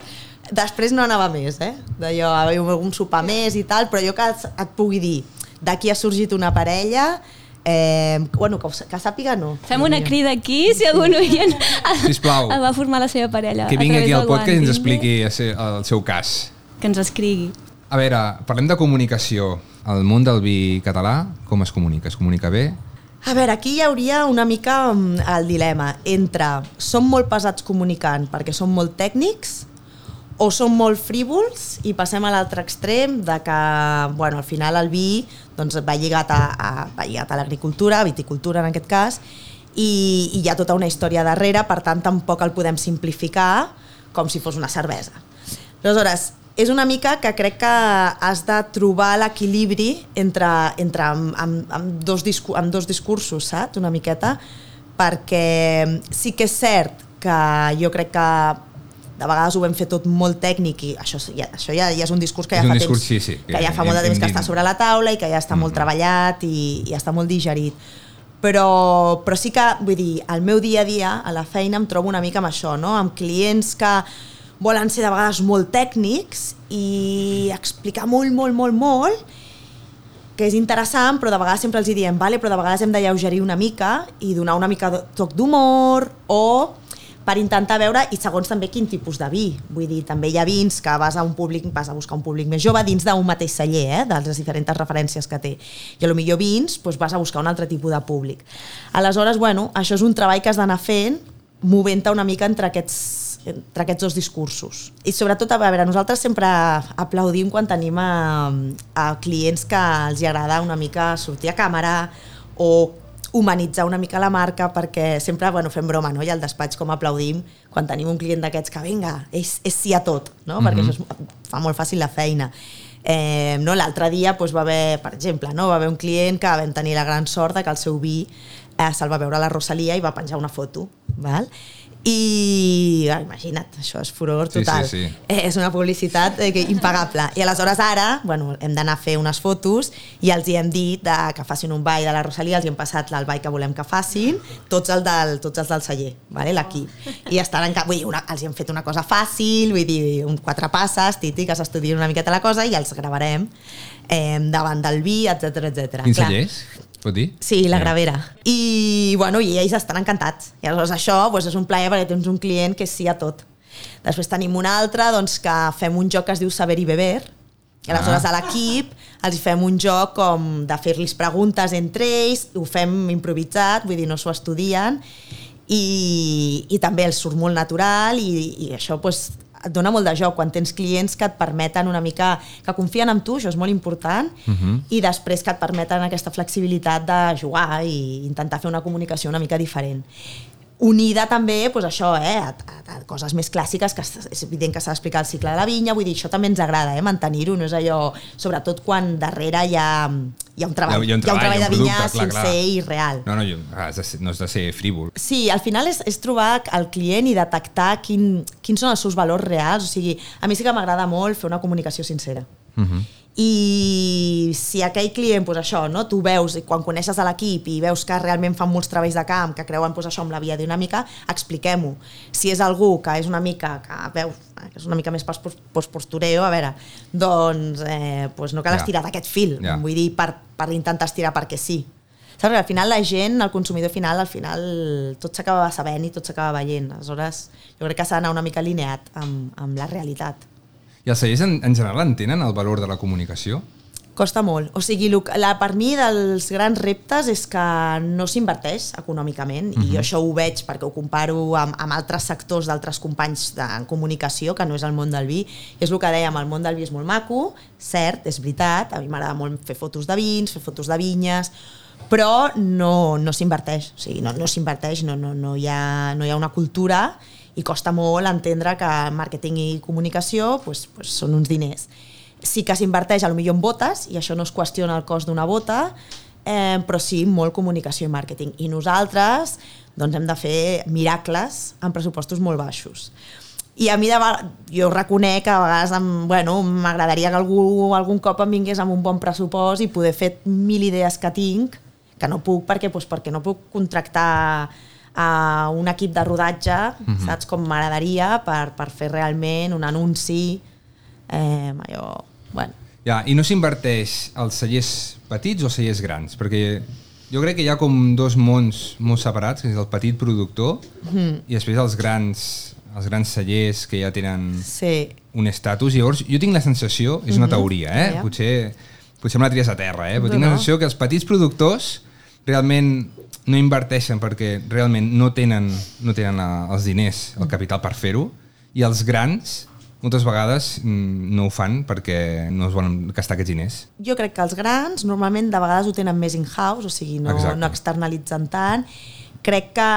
Després no anava més, eh? D'allò, havia un sopar més i tal, però jo que et, et pugui dir, d'aquí ha sorgit una parella, eh, bueno, que, que sàpiga no. Fem una crida aquí, si algun oient Sisplau. va formar la seva parella. Que a vingui través aquí al del podcast i ens expliqui el seu, el seu cas. Que ens escrigui. A veure, parlem de comunicació. El món del vi català, com es comunica? Es comunica bé? A veure, aquí hi hauria una mica mm, el dilema entre som molt pesats comunicant perquè som molt tècnics o som molt frívols i passem a l'altre extrem de que bueno, al final el vi doncs, va lligat a, a, va lligat a l'agricultura, a viticultura en aquest cas, i, i hi ha tota una història darrere, per tant tampoc el podem simplificar com si fos una cervesa. Aleshores, és una mica que crec que has de trobar l'equilibri entre, entre amb, amb, amb, dos discu amb dos discursos, saps? Una miqueta, perquè sí que és cert que jo crec que de vegades ho vam fer tot molt tècnic i això, ja, això ja, ja és un discurs que ja fa discurs, temps, sí, sí, que, que ja fa hem- molt de temps que dit. està sobre la taula i que ja està molt treballat i, i està molt digerit però, però sí que, vull dir, al meu dia a dia, a la feina, em trobo una mica amb això, no? amb clients que volen ser de vegades molt tècnics i explicar molt, molt, molt, molt, que és interessant, però de vegades sempre els diem, vale, però de vegades hem de lleugerir una mica i donar una mica de toc d'humor o per intentar veure, i segons també quin tipus de vi. Vull dir, també hi ha vins que vas a un públic, vas a buscar un públic més jove dins d'un mateix celler, eh, de les diferents referències que té. I a lo millor vins doncs vas a buscar un altre tipus de públic. Aleshores, bueno, això és un treball que has d'anar fent, movent-te una mica entre aquests, entre aquests dos discursos. I sobretot, a veure, nosaltres sempre aplaudim quan tenim a, a clients que els agrada una mica sortir a càmera o humanitzar una mica la marca perquè sempre bueno, fem broma no? i al despatx com aplaudim quan tenim un client d'aquests que vinga, és, és sí a tot no? perquè això és, fa molt fàcil la feina eh, no? l'altre dia doncs, va haver per exemple, no? va haver un client que vam tenir la gran sort de que el seu vi eh, se'l va veure a la Rosalia i va penjar una foto val? I ah, imagina't, això és furor Sí, total sí, sí. Eh, és una publicitat eh, que, impagable i aleshores ara bueno, hem d'anar a fer unes fotos i els hi hem dit de, que facin un ball de la Rosalia, els hi hem passat el ball que volem que facin, tots, el del, tots els del celler, vale? l'equip i estan enca... vull dir, una, els hi hem fet una cosa fàcil vull dir, un quatre passes titi, que s'estudien una miqueta la cosa i els gravarem eh, davant del vi, etc etc. Quins cellers? Pot dir? Sí, la gravera. I, bueno, i ells estan encantats. I aleshores això doncs, és un plaer perquè tens un client que sí a tot. Després tenim un altre doncs, que fem un joc que es diu Saber i Beber, i aleshores Ah. a l'equip els fem un joc com de fer-los preguntes entre ells, ho fem improvisat, vull dir, no s'ho estudien, i, i també els surt molt natural i, i això doncs, et dona molt de joc quan tens clients que et permeten una mica, que confien en tu, això és molt important, uh -huh. i després que et permeten aquesta flexibilitat de jugar i intentar fer una comunicació una mica diferent unida també doncs això, eh, a, a, a coses més clàssiques que és evident que s'ha d'explicar el cicle de la vinya, vull dir, això també ens agrada eh, mantenir-ho, no és allò sobretot quan darrere hi ha, hi ha un treball Hi ha un treball, hi ha de un vinya producte, clar, sincer clar. i real No, no, jo, has de ser, no has de ser frívol. Sí, al final és, és trobar el client i detectar quin, quins són els seus valors reals. O sigui, a mi sí que m'agrada molt fer una comunicació sincera. Uh -huh. I si aquell client, doncs això, no? tu veus, quan coneixes a l'equip i veus que realment fan molts treballs de camp, que creuen doncs, això amb la via dinàmica, expliquem-ho. Si és algú que és una mica, que veu, que és una mica més post-postureo, a veure, doncs, eh, doncs no cal estirar d'aquest fil, Ja. vull dir, per, per intentar estirar perquè sí. Saps? Al final la gent, el consumidor final, al final tot s'acaba sabent i tot s'acaba veient. Aleshores, jo crec que s'ha d'anar una mica alineat amb, amb la realitat. I els cellers en, en general entenen el valor de la comunicació? Costa molt. O sigui, la, per mi dels grans reptes és que no s'inverteix econòmicament i jo això ho veig perquè ho comparo amb, amb altres sectors d'altres companys de, en comunicació, que no és el món del vi. I és el que dèiem, el món del vi és molt maco, cert, és veritat, a mi m'agrada molt fer fotos de vins, fer fotos de vinyes, però no, no s'inverteix, o sigui, no, no s'inverteix, no, no, no, hi ha, no hi ha una cultura i costa molt entendre que màrqueting i comunicació pues, pues, són uns diners. Sí que s'inverteix a lo millor en botes i això no es qüestiona el cost d'una bota, eh, però sí molt comunicació i màrqueting. I nosaltres doncs, hem de fer miracles amb pressupostos molt baixos. I a mi de, jo reconec que a vegades em- bueno, m'agradaria que algú algun cop em vingués amb un bon pressupost i poder fer mil idees que tinc, que no puc perquè, doncs, perquè no puc contractar a un equip de rodatge, mm -hmm. saps, com m'agradaria per, per fer realment un anunci eh, allò, bueno, Ja, I no s'inverteix als cellers petits o cellers grans? Perquè jo crec que hi ha com dos mons molt separats, que és el petit productor Mhm. i després els grans, els grans cellers que ja tenen sí, un estatus. Llavors, jo tinc la sensació, és una teoria, eh? Ja. Potser, potser me la tries a terra, eh? Però No, tinc la sensació que els petits productors realment no inverteixen perquè realment no tenen, no tenen eh, els diners, el capital per fer-ho, i els grans moltes vegades mm, no ho fan perquè no es volen gastar aquests diners. jo crec que els grans normalment de vegades ho tenen més in-house, o sigui, no, Exacte. no externalitzen tant. Crec que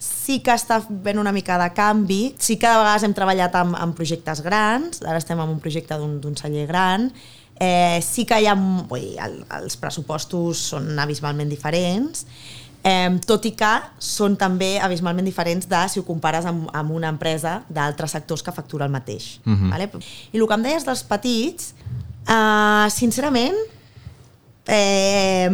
sí que està fent una mica de canvi. Sí que de vegades hem treballat amb, amb projectes grans, ara estem en un projecte d'un celler gran, eh, sí que hi ha, vull dir, el, els pressupostos són abismalment diferents, eh, tot i que són també abismalment diferents de si ho compares amb, amb una empresa d'altres sectors que factura el mateix. Mhm. vale? I el que em deies dels petits, eh, sincerament, eh,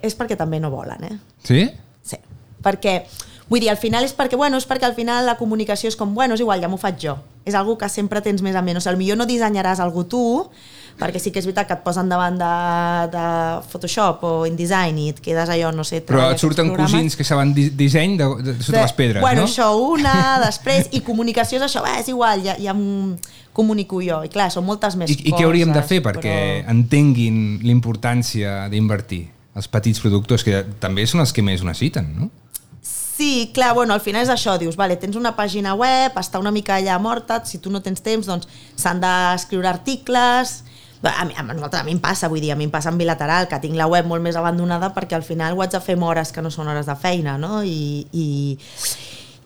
és perquè també no volen, eh? Sí? Sí, perquè, vull dir, al final és perquè, bueno, és perquè al final la comunicació és com, bueno, és igual, ja m'ho faig jo. És algo que sempre tens més a menys. O sigui, millor no dissenyaràs algú tu, perquè sí que és veritat que et posen davant de, de Photoshop o InDesign i et quedes allò, no sé... Però et surten cosins que saben di disseny de, de, de sota les pedres, bueno, no? això una, després, i comunicació és això, eh, és igual, ja, ja em comunico jo. I clar, són moltes més I, coses. I què hauríem de fer perquè però- entenguin l'importància d'invertir? Els petits productors, que també són els que més ho necessiten, no? Sí, clar, bueno, al final és això, dius, vale, tens una pàgina web, està una mica allà morta, si tu no tens temps, doncs s'han d'escriure articles... A mi, a, nosaltres, a mi em passa, vull dir, a mi em passa en bilateral, que tinc la web molt més abandonada perquè al final ho haig de fer amb hores que no són hores de feina, no? I, i,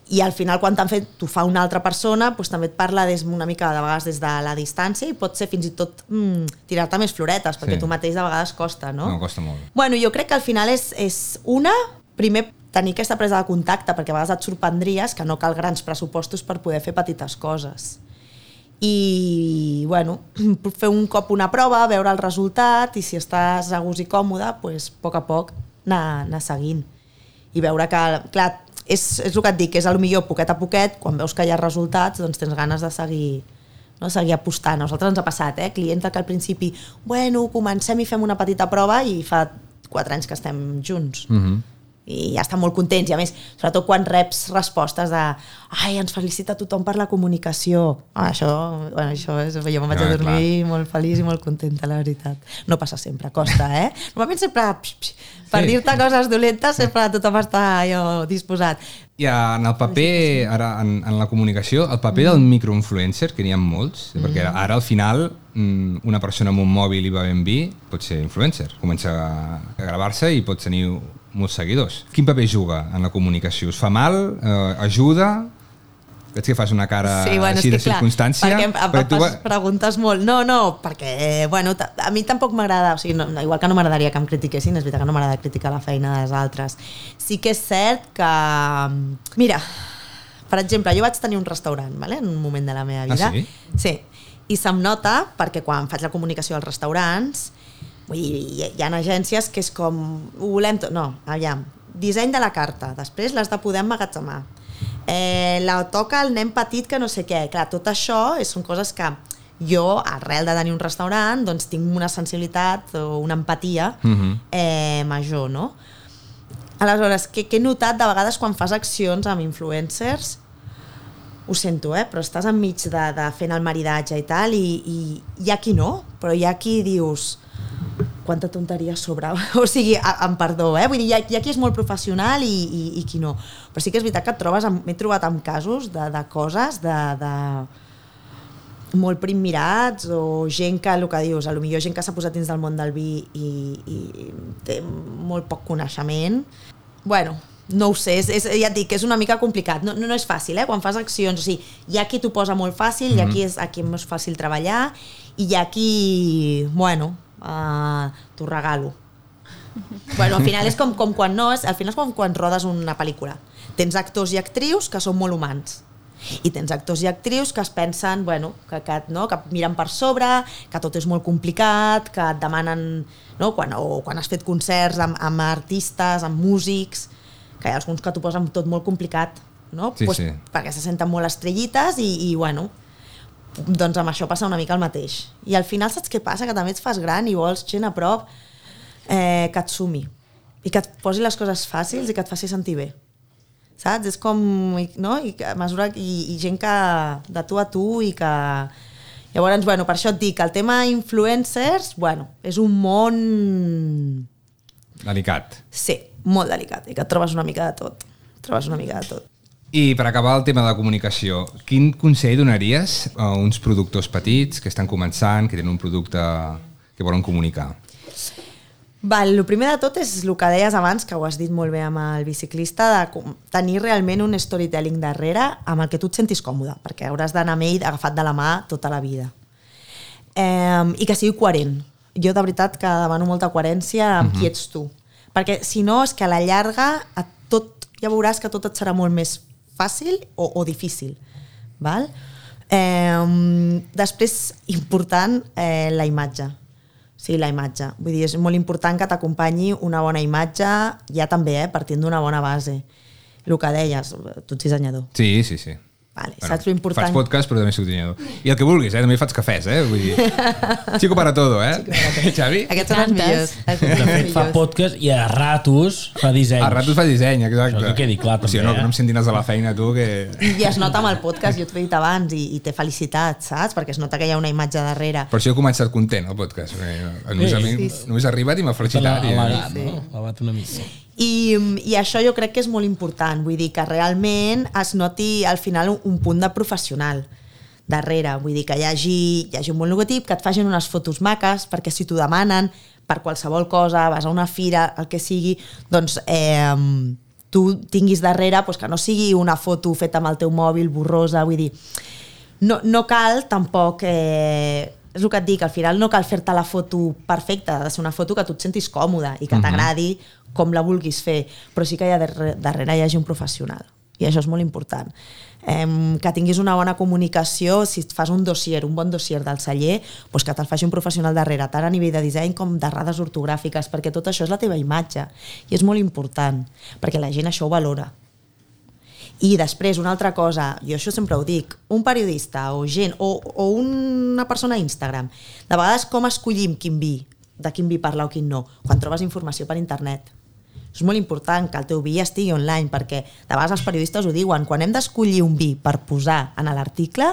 i al final quan t'han fet, t'ho fa una altra persona, doncs també et parla des, una mica de vegades des de la distància i pot ser fins i tot mm, tirar-te més floretes, perquè Sí. tu mateix de vegades costa, no? No, costa molt. Bueno, jo crec que al final és, és una, primer tenir aquesta presa de contacte, perquè a vegades et sorprendries que no cal grans pressupostos per poder fer petites coses. I, bueno, fer un cop una prova, veure el resultat i si estàs a gust i còmode, pues, a poc a poc anar, anar seguint. I veure que, clar, és, és el que et dic, és lo millor poquet a poquet, quan veus que hi ha resultats, doncs tens ganes de seguir, no, seguir apostant. A nosaltres ens ha passat, eh? clients que al principi, bueno, comencem i fem una petita prova i fa quatre anys que estem junts. Mm -hmm. I ja estan molt contents. I a més, sobretot quan reps respostes de ai, ens felicita tothom per la comunicació. Ah, això, bueno, això és, jo me'n vaig Ah, a dormir molt feliç i molt contenta, la veritat. No passa sempre, costa, eh? Normalment sempre, pix, pix, per Sí. dir-te coses dolentes, sempre tothom està allò disposat. I en el paper, ara en, en la comunicació, el paper del microinfluencer, que n'hi ha molts, perquè ara al final mm, una persona amb un mòbil i va ben vi pot ser influencer, comença a gravar-se i pot tenir molts seguidors. Quin paper juga en la comunicació? Us fa mal? Eh, ajuda? Veig que fas una cara sí, bueno, així de clar, circumstància. Perquè em, perquè tu preguntes molt. No, no, perquè, bueno, a mi tampoc m'agrada, o sigui, no, igual que no m'agradaria que em critiquessin, és veritat que no m'agrada criticar la feina dels altres. Sí que és cert que... Mira, per exemple, jo vaig tenir un restaurant, vale? en un moment de la meva Ah, vida. sí? Sí. I se'm nota perquè quan faig la comunicació als restaurants, vull dir, hi, hi ha agències que és com, ho volem tot, no, aviam, disseny de la carta, després l'has de poder emmagatzemar. Eh, la toca el nen petit que no sé què. Clar, tot això és, són coses que jo, arrel de tenir un restaurant, doncs tinc una sensibilitat o una empatia uh -huh. eh, major, no? Aleshores, què, què he notat de vegades quan fas accions amb influencers ho sento, eh? però estàs enmig de, de fent el maridatge i tal i, i hi ha qui no, però hi ha qui dius quanta tonteria sobre... O sigui, a, amb perdó, eh? Vull dir, hi ha, hi ha qui és molt professional i, i, i qui no. Però sí que és veritat que et trobes, m'he trobat amb casos de, de coses de, de molt prim mirats o gent que, el que dius, a lo millor gent que s'ha posat dins del món del vi i, i té molt poc coneixement. Bueno, no ho sé, és, és, ja et dic que és una mica complicat, no, no, no és fàcil, eh? quan fas accions, o sigui, hi ha qui t'ho posa molt fàcil, hi ha qui és, aquí és més fàcil treballar i hi ha qui, bueno, uh, t'ho regalo. Bueno, al final és com, com quan no, és, al final és com quan rodes una pel·lícula. Tens actors i actrius que són molt humans i tens actors i actrius que es pensen bueno, que, que, no, que miren per sobre, que tot és molt complicat, que et demanen, no, quan, o quan has fet concerts amb, amb artistes, amb músics, que hi ha alguns que t'ho posen tot molt complicat, no? Sí, pues, sí. perquè se senten molt estrellites i, i bueno, doncs amb això passa una mica el mateix. I al final saps què passa? Que també et fas gran i vols gent a prop eh, que et sumi i que et posi les coses fàcils i que et faci sentir bé saps? És com, no? I, a mesura, i, i gent que de tu a tu i que... Llavors, bueno, per això et dic, el tema influencers, bueno, és un món, Delicat. sí, molt delicat, i que et trobes una mica de tot. Et trobes una mica de tot. I per acabar el tema de la comunicació, quin consell donaries a uns productors petits que estan començant, que tenen un producte que volen comunicar? Val, el primer de tot és el que deies abans, que ho has dit molt bé amb el biciclista, de tenir realment un storytelling darrere amb el que tu et sentis còmode, perquè hauràs d'anar amb ell agafat de la mà tota la vida. Eh, I que sigui coherent. Jo, de veritat, que demano molta coherència amb qui ets tu. Perquè, si no, és que a la llarga a tot, ja veuràs que tot et serà molt més fàcil o, o difícil. Val? Eh, després, important, eh, la imatge. Sí, la imatge. Vull dir, és molt important que t'acompanyi una bona imatge, ja també, eh, partint d'una bona base. El que deies, tu ets dissenyador. Sí, sí, sí. Vale, saps lo important? Faig podcast, però també soc dissenyador. I el que vulguis, eh? També faig cafès, eh? Vull dir... Chico para todo, eh? Xavi? Aquests són els millors. Els De fet, fa podcast i a ratos fa dissenys. A ratos fa disseny, exacte. Això que quedi clar, O sigui, també, no, que no eh? em sentin els de la feina, tu, que... I es nota amb el podcast, jo t'ho he dit abans, i, i té felicitat, saps? Perquè es nota que hi ha una imatge darrere. Per això he començat content, el podcast. Només, Sí, a mi, sí. només ha arribat i m'ha felicitat. I, Amagat, no? Amagat una mica. I, I això jo crec que és molt important, vull dir que realment es noti al final un, un punt de professional darrere, vull dir que hi hagi, hi hagi un bon logotip, que et facin unes fotos maques, perquè si t'ho demanen per qualsevol cosa, vas a una fira, el que sigui, doncs eh, tu tinguis darrere doncs, que no sigui una foto feta amb el teu mòbil, borrosa, vull dir, no, no cal tampoc... Eh, és el que et dic, al final no cal fer-te la foto perfecta, ha de ser una foto que tu et sentis còmode i que t'agradi com la vulguis fer, però sí que hi ha darrere, darrere hi hagi un professional i això és molt important. Em, que tinguis una bona comunicació, si et fas un dossier, un bon dossier del celler, doncs que te'l faci un professional darrere, tant a nivell de disseny com d'errades ortogràfiques, perquè tot això és la teva imatge i és molt important, perquè la gent això ho valora. I després, una altra cosa, jo això sempre ho dic, un periodista o gent, o, o una persona a Instagram, de vegades com escollim quin vi, de quin vi parlar o quin no, quan trobes informació per internet. És molt important que el teu vi estigui online, perquè de vegades els periodistes ho diuen, quan hem d'escollir un vi per posar en l'article,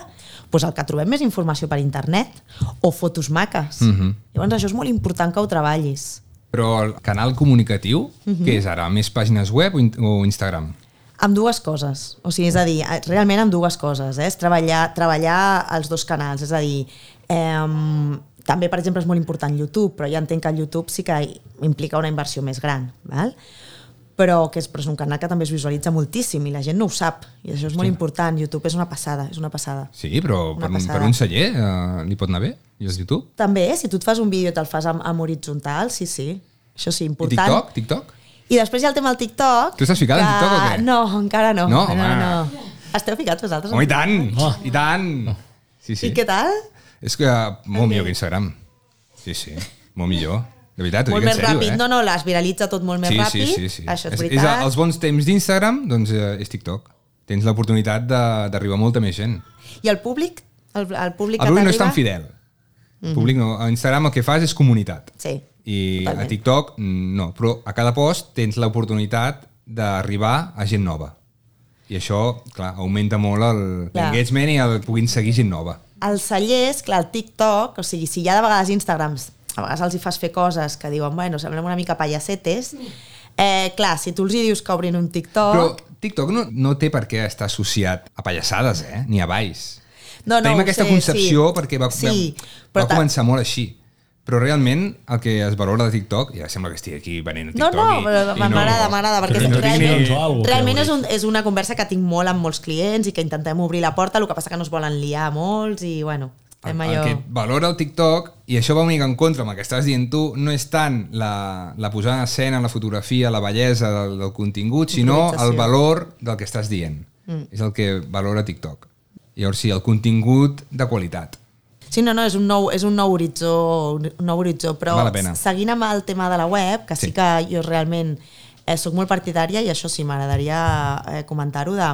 doncs el que trobem més informació per internet o fotos maques. Mhm. Llavors això és molt important que ho treballis. Però el canal comunicatiu, Mhm. què és ara? Més pàgines web o, in o Instagram? Amb dues coses, o sigui, és a dir, realment amb dues coses, eh? és treballar, treballar els dos canals, és a dir, eh, també, per exemple, és molt important YouTube, però ja entenc que el YouTube sí que implica una inversió més gran, val? però que és, però és un canal que també es visualitza moltíssim i la gent no ho sap, i això és molt Sí. important, YouTube és una passada, és una passada. Sí, però Una per un, passada. per un celler eh, li pot anar bé? I el YouTube? També, si tu et fas un vídeo i te'l fas amb, amb horitzontal, sí, sí, això sí, I important. TikTok? TikTok? I després hi ha el tema del TikTok. Tu estàs ficada en TikTok o què? No, encara no. No, no, home. no. Esteu ficats vosaltres? Home, i tant! Oh. I tant! Sí, sí. I què tal? És que molt millor que Instagram. Sí, sí, molt millor. De veritat, ho molt dic més en sèrio, ràpid. eh? No, no, les viralitza tot molt més sí, ràpid. Sí, sí, sí. Això és, és, veritat. els bons temps d'Instagram, doncs eh, és TikTok. Tens l'oportunitat de- d'arribar a molta més gent. I el públic? El, el públic El que públic no és tan fidel. El públic no. A Instagram el que fas és comunitat. Sí. I Totalment. a TikTok mm, no, però a cada post tens l'oportunitat d'arribar a gent nova. I això, clar, augmenta molt l'engagement i el puguin seguir gent nova. Els cellers, clar, el TikTok, o sigui, si ja de vegades Instagrams, a vegades els hi fas fer coses que diuen, bueno, semblem una mica pallacetes, eh, clar, si tu els hi dius que obrin un TikTok... Però TikTok no, no té per què estar associat a pallassades, eh? Ni a balls. No, no, Tenim aquesta sé, concepció sí. perquè va, Sí, va, va començar molt així. Però realment el que es valora de TikTok, ja sembla que estigui aquí venent a No, TikTok no, i, però m'agrada, m'agrada, perquè no realment, o alguna cosa realment és, un, és una conversa que tinc molt amb molts clients i que intentem obrir la porta, el que passa que no es volen liar molts i, bueno, El, el que valora el TikTok, i això va una mica en contra amb el que estàs dient tu, no és tant la, la posada en escena, la fotografia, la bellesa del, del contingut, sinó el valor del que estàs dient. Mm. És el que valora TikTok. Llavors sí, el contingut de qualitat. Sí, no, no, és un nou, és un nou horitzó, un nou horitzó però seguint amb el tema de la web, que sí, Sí. que jo realment eh, sóc molt partidària i això sí, m'agradaria eh, comentar-ho de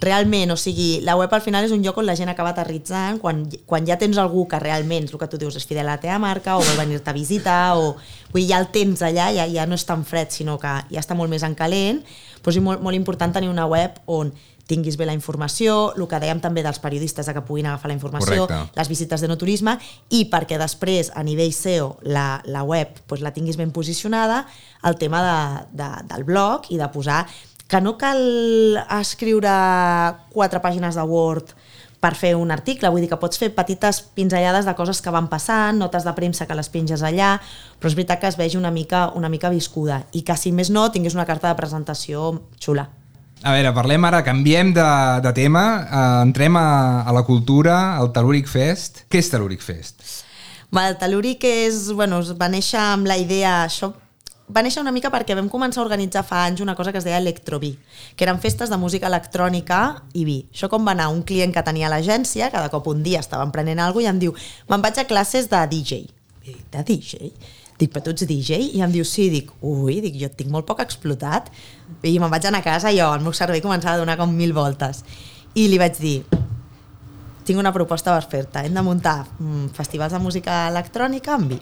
realment, o sigui, la web al final és un lloc on la gent acaba aterritzant quan, quan ja tens algú que realment, el que tu dius, és fidel a la teva marca o vol venir-te a visitar o vull dir, ja el tens allà, ja, ja no és tan fred, sinó que ja està molt més en calent, doncs és molt, molt important tenir una web on tinguis bé la informació, el que dèiem també dels periodistes de que puguin agafar la informació, Correcte. les visites de no turisme i perquè després a nivell SEO la, la web doncs, la tinguis ben posicionada, el tema de, de, del blog i de posar que no cal escriure quatre pàgines de Word per fer un article, vull dir que pots fer petites pinzellades de coses que van passant, notes de premsa que les penges allà, però és veritat que es vegi una mica, una mica viscuda i que si més no tinguis una carta de presentació xula. A veure, parlem ara, canviem de, de tema, uh, entrem a, a la cultura, al Talúric Fest. Què és Talúric Fest? Va, el Telúric és, bueno, va néixer amb la idea, això va néixer una mica perquè vam començar a organitzar fa anys una cosa que es deia Electrovi, que eren festes de música electrònica i vi. Això com va anar un client que tenia l'agència, cada cop un dia estava emprenent alguna i em diu, me'n vaig a classes de DJ. De DJ? Dic, però tu ets DJ? I em diu, sí, dic, ui, dic, jo tinc molt poc explotat. I me'n vaig anar a casa i jo, el meu cervell començava a donar com mil voltes. I li vaig dir, tinc una proposta per fer-te. Hem de muntar mm, festivals de música electrònica amb vi.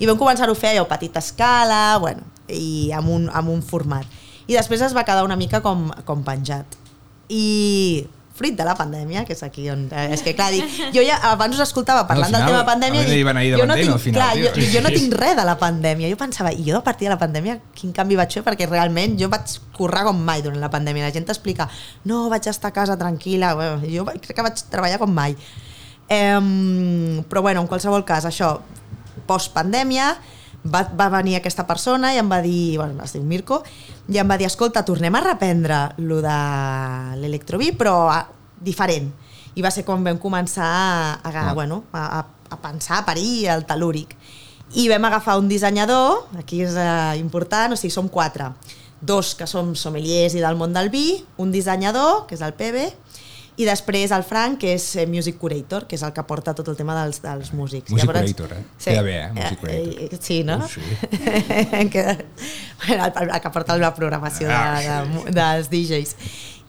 I vam començar-ho a fer allò petita escala, bueno, i amb un, amb un format. I després es va quedar una mica com, com penjat. I fruit de la pandèmia, que és aquí on... eh, És que clar, dic, jo ja abans us escoltava parlant No, al del final, tema pandèmia i de jo no pandèmia, tinc, al final, clar, tio. jo, jo no tinc res de la pandèmia. Jo pensava, i jo a partir de la pandèmia quin canvi vaig fer? Perquè realment jo vaig currar com mai durant la pandèmia. La gent t'explica, no, vaig estar a casa tranquil·la. Bueno, jo crec que vaig treballar com mai. Eh, però bueno, en qualsevol cas, això, post-pandèmia, va, va venir aquesta persona i em va dir, bueno, es diu Mirko, i em va dir, escolta, tornem a reprendre lo de l'electrovi, però a, diferent. I va ser quan vam començar a, a, Ah. bueno, a, a, a pensar, a parir el telúric. I vam agafar un dissenyador, aquí és eh, important, o sigui, som quatre. Dos que som sommeliers i del món del vi, un dissenyador, que és el PB, i després el Frank, que és eh, music curator, que és el que porta tot el tema dels, dels músics. Music curator, eh? Queda bé, eh? Music Eh, curator. eh, sí, no? Oh, sí. que, bueno, el, el que porta la programació de, Ah, de, dels DJs.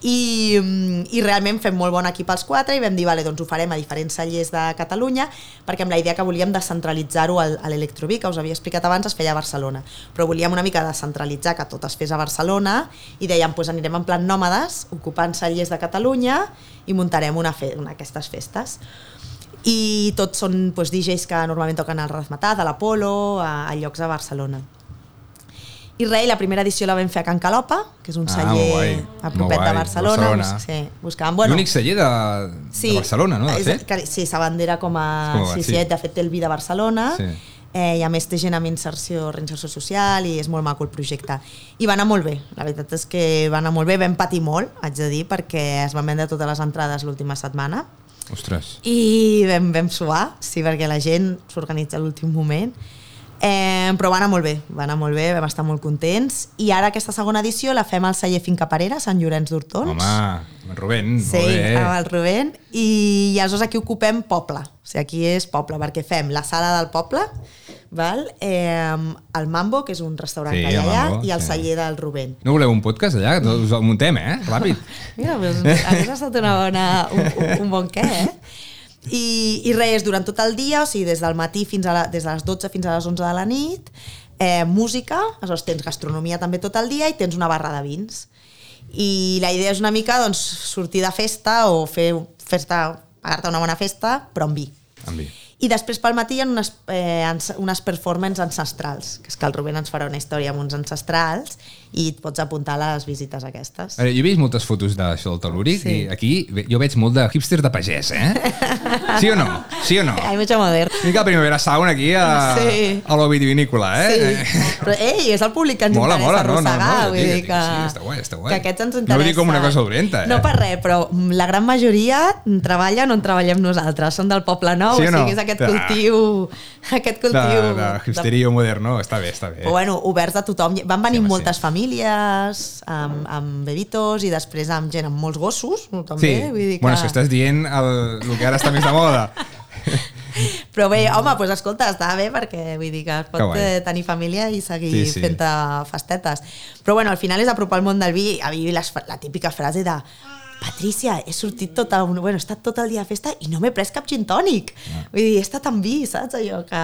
I, mm, I realment fem molt bon equip els quatre i vam dir, vale, doncs ho farem a diferents cellers de Catalunya perquè amb la idea que volíem descentralitzar-ho al- a l'Electroví, que us havia explicat abans, es feia a Barcelona. Però volíem una mica descentralitzar, que tot es fes a Barcelona i dèiem, doncs anirem en plan nòmades, ocupant cellers de Catalunya i muntarem una, fe una aquestes festes i tots són doncs, DJs que normalment toquen al Razmetat, a l'Apolo, a, a llocs a Barcelona. I res, la primera edició la vam fer a Can Calopa, que és un Ah, celler a propet de Barcelona. Barcelona. Sí, buscàvem, bueno, L'únic celler de, de Barcelona, no? De és, fet? que, sí, s'abandera com a... Com a- sí, sí. sí, de fet té el vi de Barcelona. Sí. Eh, I a més té gent amb inserció, reinserció social i és molt maco el projecte. I va anar molt bé, la veritat és que va anar molt bé, vam patir molt, haig de dir, perquè es van vendre totes les entrades l'última setmana Ostres. i vam, vam suar, sí, perquè la gent s'organitza a l'últim moment. Eh, però va anar molt bé, va anar molt bé, vam estar molt contents. I ara aquesta segona edició la fem al celler Finca Parera, Sant Llorenç d'Hortons. Home, el Rubén, Sí, molt bé. amb el Rubén. I, I aleshores aquí ocupem poble. O sigui, aquí és poble, perquè fem la sala del poble, val? Eh, el Mambo, que és un restaurant Sí, que hi ha allà, Mambo, i el sí. celler del Rubén. No voleu un podcast allà? Us el muntem, eh? Ràpid. Mira, doncs, hagués estat una bona, un, un, un bon què, eh? I, I res, durant tot el dia, o sigui, des del matí fins a la, des de les 12 fins a les 11 de la nit, eh, música, aleshores tens gastronomia també tot el dia i tens una barra de vins. I la idea és una mica doncs, sortir de festa o fer festa, pagar-te una bona festa, però amb vi. Amb vi. I després pel matí hi ha unes, eh, unes performances ancestrals, que és que el Rubén ens farà una història amb uns ancestrals i et pots apuntar a les visites aquestes. Veure, jo he vist moltes fotos d'això del Telúric Sí. i aquí jo veig molt de hipster de pagès, eh? Sí o no? Sí o no? Hay mucho modern. Mica Primavera Sound aquí a, Sí. a l'Ovidivinícola, eh? Sí, però ei, és el públic que ens Mola, interessa mola, no, no, arrossegar, no, vull dir que, sí, està guai, està guai. que aquests ens No ho interessa. dic com una cosa dolenta, eh? No per res, però la gran majoria treballen on treballem nosaltres, són del Poble Nou, Sí o o no? sigui, és aquest Ah. cultiu, aquest De, cultiu... de hipsterio moderno, està bé, està bé. Però bueno, oberts a tothom. Van venir Sí, home, moltes sí. famílies amb, amb bebitos i després amb gent amb molts gossos, també. Sí, Vull dir que... bueno, és que estàs dient el, el que ara està més de moda. Però bé, home, doncs escolta, està bé perquè vull dir que es Que pot guai. eh, tenir família i seguir Sí, sí, fent festetes. Però bueno, al final és apropar el món del vi, a mi les, la típica frase de Patricia, he sortit tot el, bueno, he estat tot el dia a festa i no m'he pres cap gin tònic. Ah. Vull dir, he estat amb vi, saps? Allò que,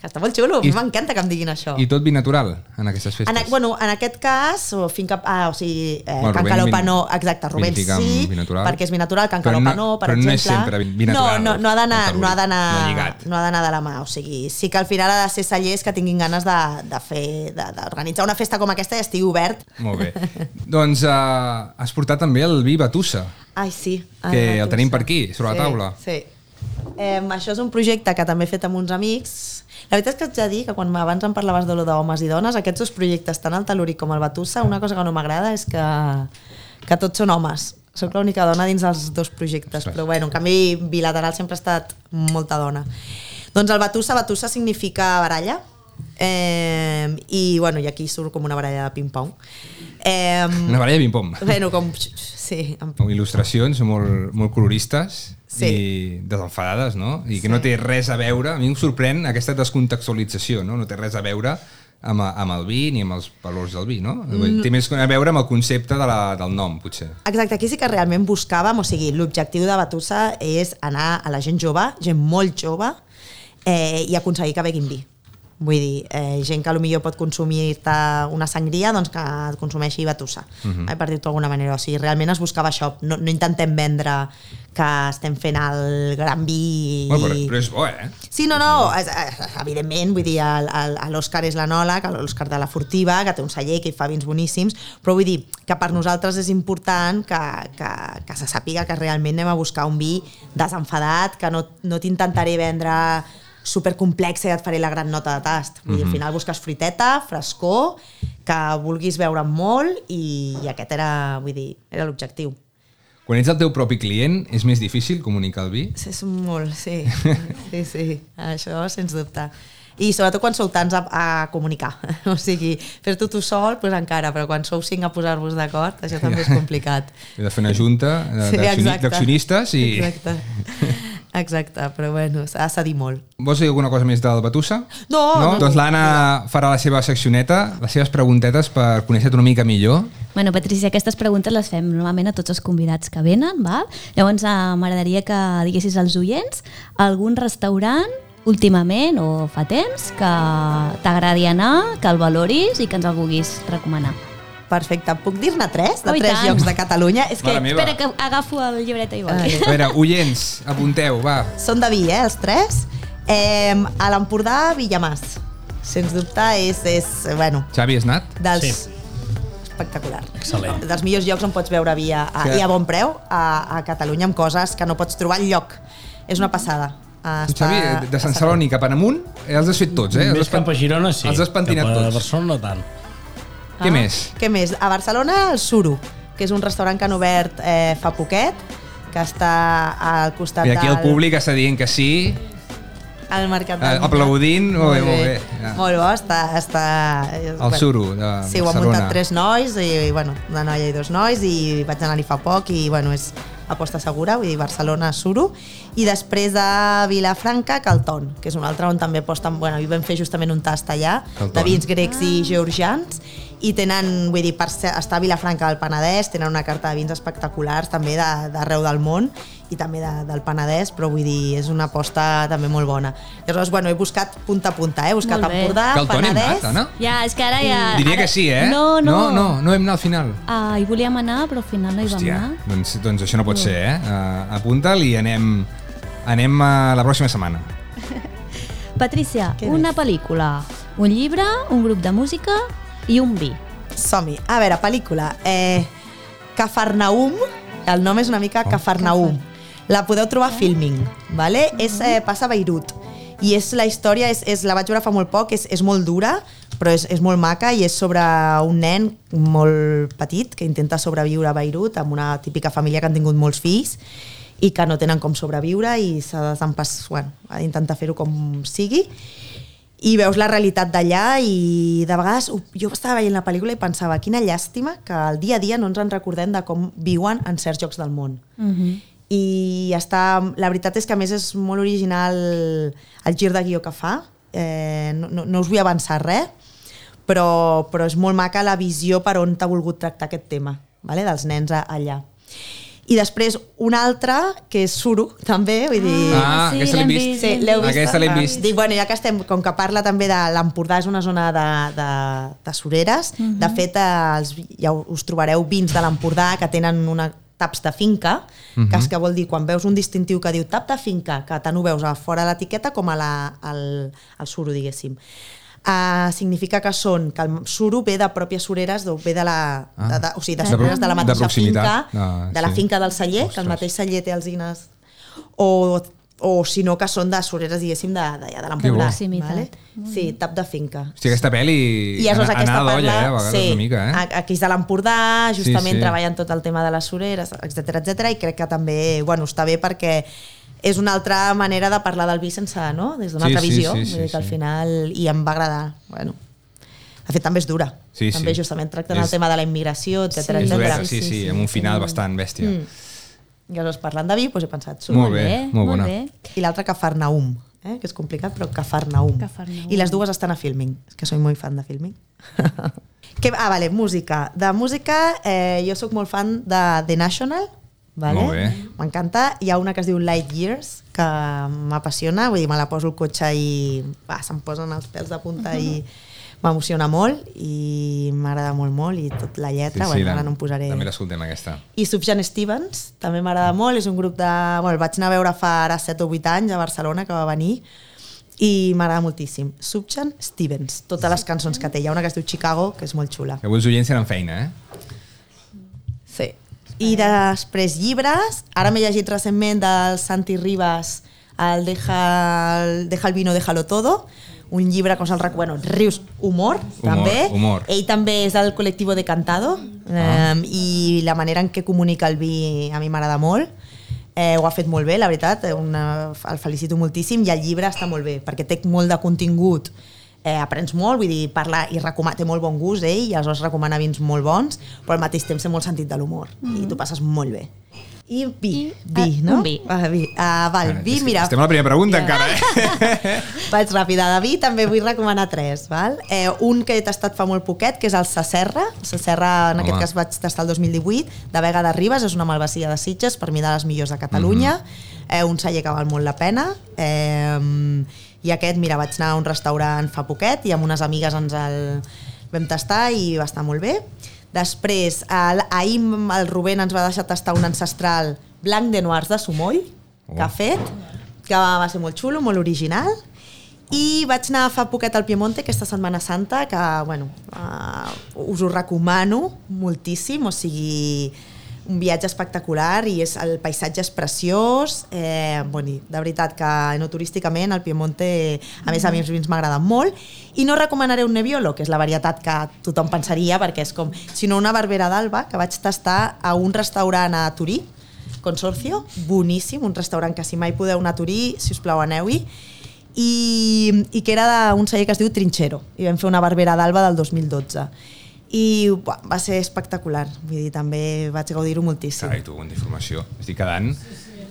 que està molt xulo. A I- mi m'encanta que em diguin això. I tot vi natural en aquestes festes. En, bueno, en aquest cas, o finca, ah, o sigui, eh, Bueno, Can Calopa no, exacte, Rubén sí, perquè és vi natural, Can Però Calopa no- no, per però no exemple. és sempre vi- natural, No, no, no ha d'anar no ha d'anar no no ha d'anar de la mà, o sigui, sí que al final ha de ser cellers que tinguin ganes de, de fer, d'organitzar una festa com aquesta i estigui obert. Molt bé. doncs uh, has portat també el vi Batussa, Ai, sí. Ai, que la el tenim per aquí, sobre la sí, taula. Sí. Eh, això és un projecte que també he fet amb uns amics. La veritat és que haig de dir que quan abans em parlaves de lo d'homes i dones, aquests dos projectes, tant el Telúric com el Batussa, una cosa que no m'agrada és que, que tots són homes. Soc l'única dona dins dels dos projectes, Ostres. però bueno, en canvi bilateral sempre ha estat molta dona. Doncs el Batussa, Batussa significa baralla, eh, i bueno, i aquí surt com una baralla de ping-pong. Eh, Una baralla de ping-pong. Bueno, com... Sí, amb Amb il·lustracions molt, molt coloristes Sí. i desenfadades, no? I que no té res a veure, a mi em sorprèn aquesta descontextualització, no? No té res a veure amb, amb el vi ni amb els valors del vi, no? Mm. Té més a veure amb el concepte de la, del nom, potser. Exacte, aquí sí que realment buscàvem, o sigui, l'objectiu de Batussa és anar a la gent jove, gent molt jove, eh, i aconseguir que beguin vi. Vull dir, eh, gent que potser pot consumir-te una sangria, doncs que consumeixi Batussa, uh -huh. eh, per dir-ho d'alguna manera. O sigui, realment es buscava això, no, no intentem vendre que estem fent el gran vi... Bueno, però, però és bo, eh? Sí, no, no, és, evidentment, vull dir, l'Òscar és l'anòleg, l'Òscar de la Furtiva, que té un celler que hi fa vins boníssims, però vull dir que per nosaltres és important que, que, que se sàpiga que realment anem a buscar un vi desenfadat, que no, no t'intentaré vendre supercomplex i et faré la gran nota de tast. Vull dir, al final busques fruiteta, frescor, que vulguis beure molt i, i aquest era, vull dir, era l'objectiu. Quan ets el teu propi client, és més difícil comunicar el vi? Sí, És molt, sí. Sí, sí. Això, sens dubte. I sobretot quan sou tants a, a comunicar. O sigui, fer-t'ho tu sol, doncs encara, però quan sou cinc a posar-vos d'acord, això també és complicat. He de fer una junta de- Sí, exacte. d'accionistes i... Exacte. Exacte, però bueno, s'ha de cedir molt. Vols dir alguna cosa més del Batussa? No, no? no. Doncs l'Anna farà la seva seccioneta, les seves preguntetes per conèixer-te una mica millor. Bueno, Patricia, aquestes preguntes les fem normalment a tots els convidats que venen, val? Llavors eh, m'agradaria que diguessis als oients algun restaurant últimament o fa temps que t'agradi anar, que el valoris i que ens el vulguis recomanar. Perfecte. Puc dir-ne tres? De Oh, tres tant. llocs de Catalunya? És que meva. Espera que agafo el llibret i vol. Vale. A veure, oients, apunteu, va. són de vi, eh, els tres. Eh, a l'Empordà, Villamàs. Sens dubte és, és bueno, Xavi, has anat? dels... Sí. Espectacular. Excel·lent. Dels millors llocs on pots veure vi a, a, i a bon preu a, a Catalunya amb coses que no pots trobar lloc. És una passada. Tu, Xavi, de Sant Celoni cap en amunt, eh, els has fet tots, eh? Els Més pen- cap a Girona, sí. Els has pentinat cap a tots. Barcelona no tant. Què més? Què més? A Barcelona, el Suro, que és un restaurant que han obert eh, fa poquet, que està al costat I aquí el del... públic està dient que sí. al Mercat Ah, del aplaudint, molt bé, molt bé. Ja. Molt bo, està... està El suro de Sí, ho han Barcelona. muntat tres nois, i, i, bueno, una noia i dos nois, i vaig anar-hi fa poc, i bueno, és aposta segura, vull dir, Barcelona, suro. I després de Vilafranca, Calton, que és un altre on també aposten... Bueno, hi vam fer justament un tast allà, Calton. de vins grecs i georgians, i tenen, vull dir, per ser, estar a Vilafranca del Penedès, tenen una carta de vins espectaculars també de- d'arreu del món i també de, del Penedès, però vull dir, és una aposta també molt bona. Llavors, bueno, he buscat punta a punta, eh? he buscat. Empordà, Penedès... anat, Anna? Ja, és que ara ja... Diria ara... que sí, eh? No, no. No, no, no hem anat al final. Ah, hi volíem anar, però al final no hi vam Hòstia, anar. doncs, doncs això no pot ser, eh? Uh, Apunta'l i anem, anem a la pròxima setmana. Patricia, Què una més? pel·lícula, un llibre, un grup de música i un vi. Som-hi. A veure, pel·lícula. Eh, Cafarnaum, el nom és una mica Oh. Cafarnaum. La podeu trobar a Filming, vale? és, eh, passa a Beirut. I és la història, és, és, la vaig veure fa molt poc, és, és molt dura, però és, és molt maca i és sobre un nen molt petit que intenta sobreviure a Beirut amb una típica família que han tingut molts fills i que no tenen com sobreviure i s'ha de bueno, ha d'intentar fer-ho com sigui i veus la realitat d'allà i de vegades jo estava veient la pel·lícula i pensava quina llàstima que al dia a dia no ens en recordem de com viuen en certs llocs del món. Uh -huh. I està, la veritat és que a més és molt original el gir de guió que fa, eh, no, no, no us vull avançar res, però, però és molt maca la visió per on t'ha volgut tractar aquest tema, vale? dels nens allà. I després una altra, que és Suro, també, vull dir... Ah, sí, aquesta l'hem vist. vist, Sí, l'heu vist? Aquesta l'hem Ah, vist. Dic, bueno, ja que estem, com que parla també de l'Empordà, és una zona de, de, de sureres. Mhm. De fet, eh, els, ja us trobareu vins de l'Empordà que tenen una taps de finca, Mhm. que és que vol dir, quan veus un distintiu que diu tap de finca, que tant ho veus a fora de l'etiqueta com a la, al, al suro, diguéssim. Uh, significa que són, que el suro ve de pròpies sureres, o ve de la, Ah. de, de, o sigui, de De sureres de la de mateixa proximitat. finca, Ah, de la sí. finca del celler, que Ostres. el mateix celler té alzines o, o si no que són de sureres, diguéssim, de, de, de Que l'Empordà. Proximitat. Sí, tap de finca. Hòstia, aquesta pel·li I aleshores ana- aquesta anava d'olla, parla... eh? A vegades sí, una mica, eh? a- Aquí és de l'Empordà, justament Sí, sí. sí, treballen tot el tema de les sureres, etc etc i crec que també, bueno, està bé perquè és una altra manera de parlar del vi sense, no? Des d'una Sí, altra sí, visió. sí, sí, dir que al sí. final... I em va agradar. Bueno, de fet, també és dura. Sí, també sí. justament tracten És- el tema de la immigració, etc Sí. És etc. dureta, sí, sí, amb un final bastant bèstia. Mm. I aleshores, parlant de vi, doncs he pensat... Molt bé, molt bona. bé. I l'altra Cafarnaum, eh? que és complicat, però Cafarnaum. Cafarnaum. I les dues estan a Filming, és que soy molt fan de Filming. que, ah, vale, música. De música, eh, jo sóc molt fan de The National, vale? M'encanta. Hi ha una que es diu Light Years, que m'apassiona, vull dir, me la poso al cotxe i va, se'm posen els pèls de punta i m'emociona molt i m'agrada molt, molt i tot la lletra, bueno, ara no em posaré... També l'escoltem, aquesta. I Subjan Stevens, també m'agrada molt, és un grup de... Bueno, el vaig anar a veure fa ara 7 o 8 anys a Barcelona, que va venir, i m'agrada moltíssim. Subjan Stevens, totes les cançons que té. Hi ha una que es diu Chicago, que és molt xula. Que avui els oients tenen feina, eh? Sí. I després llibres, ara m'he llegit recentment del Santi Ribas el Deja el, Deja el vino, déjalo todo, un llibre que us el recomano, rius humor, també. humor. Ell també és del col·lectiu de Cantado Ah. eh, i la manera en què comunica el vi a mi m'agrada molt. Eh, ho ha fet molt bé, la veritat, eh, una, el felicito moltíssim i el llibre està molt bé perquè té molt de contingut eh, aprens molt, vull dir, parla i recomana, té molt bon gust ell, i aleshores recomana vins molt bons, però al mateix temps té molt sentit de l'humor mm. i tu passes molt bé. I vi, I, vi, eh, no? un vi. Ah, vi. Ah, val, vi, És que mira, Estem a la primera pregunta, Ja. encara, eh? vaig ràpida. De vi també vull recomanar tres. Val? Eh, un que he tastat fa molt poquet, que és el Sacerra. El Sacerra, en Home. aquest cas vaig tastar el 2018, de Vega de Ribes, és una malvasia de Sitges, per mi de les millors de Catalunya. Mhm. eh, un celler que val molt la pena. Eh, I aquest, mira, vaig anar a un restaurant fa poquet i amb unes amigues ens el vam tastar i va estar molt bé. Després, el, ahir el Rubén ens va deixar tastar un ancestral blanc de noirs de Sumoll, Oh. que ha fet, que va ser molt xulo, molt original. I vaig anar fa poquet al Piemonte aquesta Setmana Santa, que bueno, uh, us ho recomano moltíssim, o sigui, un viatge espectacular i és, el paisatge és preciós, eh, bueno, de veritat que no turísticament el Piemonte, a més a mi els vins m'agraden molt, i no recomanaré un Nebbiolo, que és la varietat que tothom pensaria, perquè és com, sinó una Barbera d'Alba, que vaig tastar a un restaurant a Turí, Consorcio, boníssim, un restaurant que si mai podeu anar a Turí, si us plau aneu-hi, i, i que era d'un celler que es diu Trinchero i vam fer una barbera d'alba del 2012 i buah, va ser espectacular vull dir, també vaig gaudir-ho moltíssim Carai, tu, quanta informació. Estic quedant...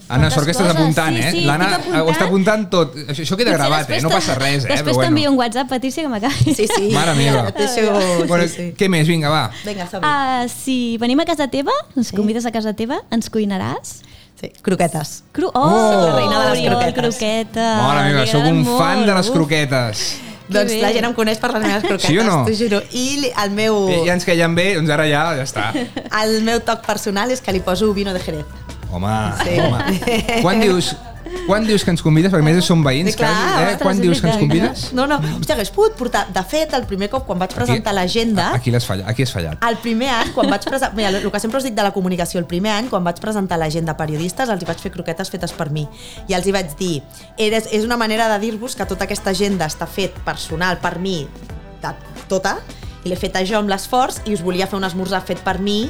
Anna, Quantes sort que estàs apuntant, sí, eh? sí, L'Anna estic apuntant. ho està apuntant tot. Això, això queda Potser gravat, eh? No passa res, eh? Després Però bueno. t'envio un WhatsApp, Patricia, que m'acabi. sí, sí, Mare meva. deixo, Bueno, sí, sí. què més? Vinga, va. Vinga, som Uh, si venim a casa teva, ens convides a casa teva, ens cuinaràs? sí, croquetes Cru oh, Oh! la reina de les croquetes. croqueta. Mare meva, sóc un fan de les croquetes. Doncs bé. la gent em coneix per les meves croquetes Sí o no? t'ho juro. i el meu, Eh, Ja ens caiem bé, doncs ara ja, ja està. el meu toc personal és que li poso vino de Jerez Home, Sí. home. Quan dius, quan dius que ens convides? Perquè més som veïns, clar, quasi, eh? Quan dius que ens convides? No, no, hòstia, hagués pogut portar... De fet, el primer cop, quan vaig presentar l'agenda, Aquí l'has fallat, aquí has fallat. el primer any, quan vaig presentar... Mira, el que sempre us dic de la comunicació, el primer any, quan vaig presentar l'agenda a periodistes, els hi vaig fer croquetes fetes per mi. I els hi vaig dir, eres, és una manera de dir-vos que tota aquesta agenda està fet personal per mi, de tota, i l'he feta jo amb l'esforç i us volia fer un esmorzar fet per mi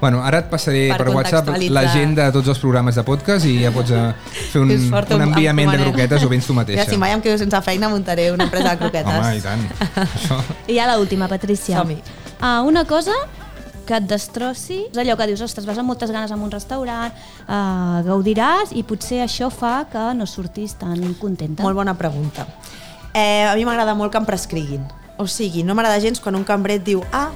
Bueno, ara et passaré Per per, WhatsApp l'agenda de tots els programes de podcast i ja pots eh, fer un, porto un enviament amb de croquetes o vens tu mateixa. Mira, si mai em quedo sense feina, muntaré una empresa de croquetes. Home, i tant. Això... I ja l'última, Patricia. Som-hi. Uh, una cosa que et destrossi, és allò que dius, ostres, vas amb moltes ganes a un restaurant, uh, gaudiràs i potser això fa que no surtis tan contenta. Molt bona pregunta. Eh, a mi m'agrada molt que em prescriguin. O sigui, no m'agrada gens quan un cambrer et diu ah,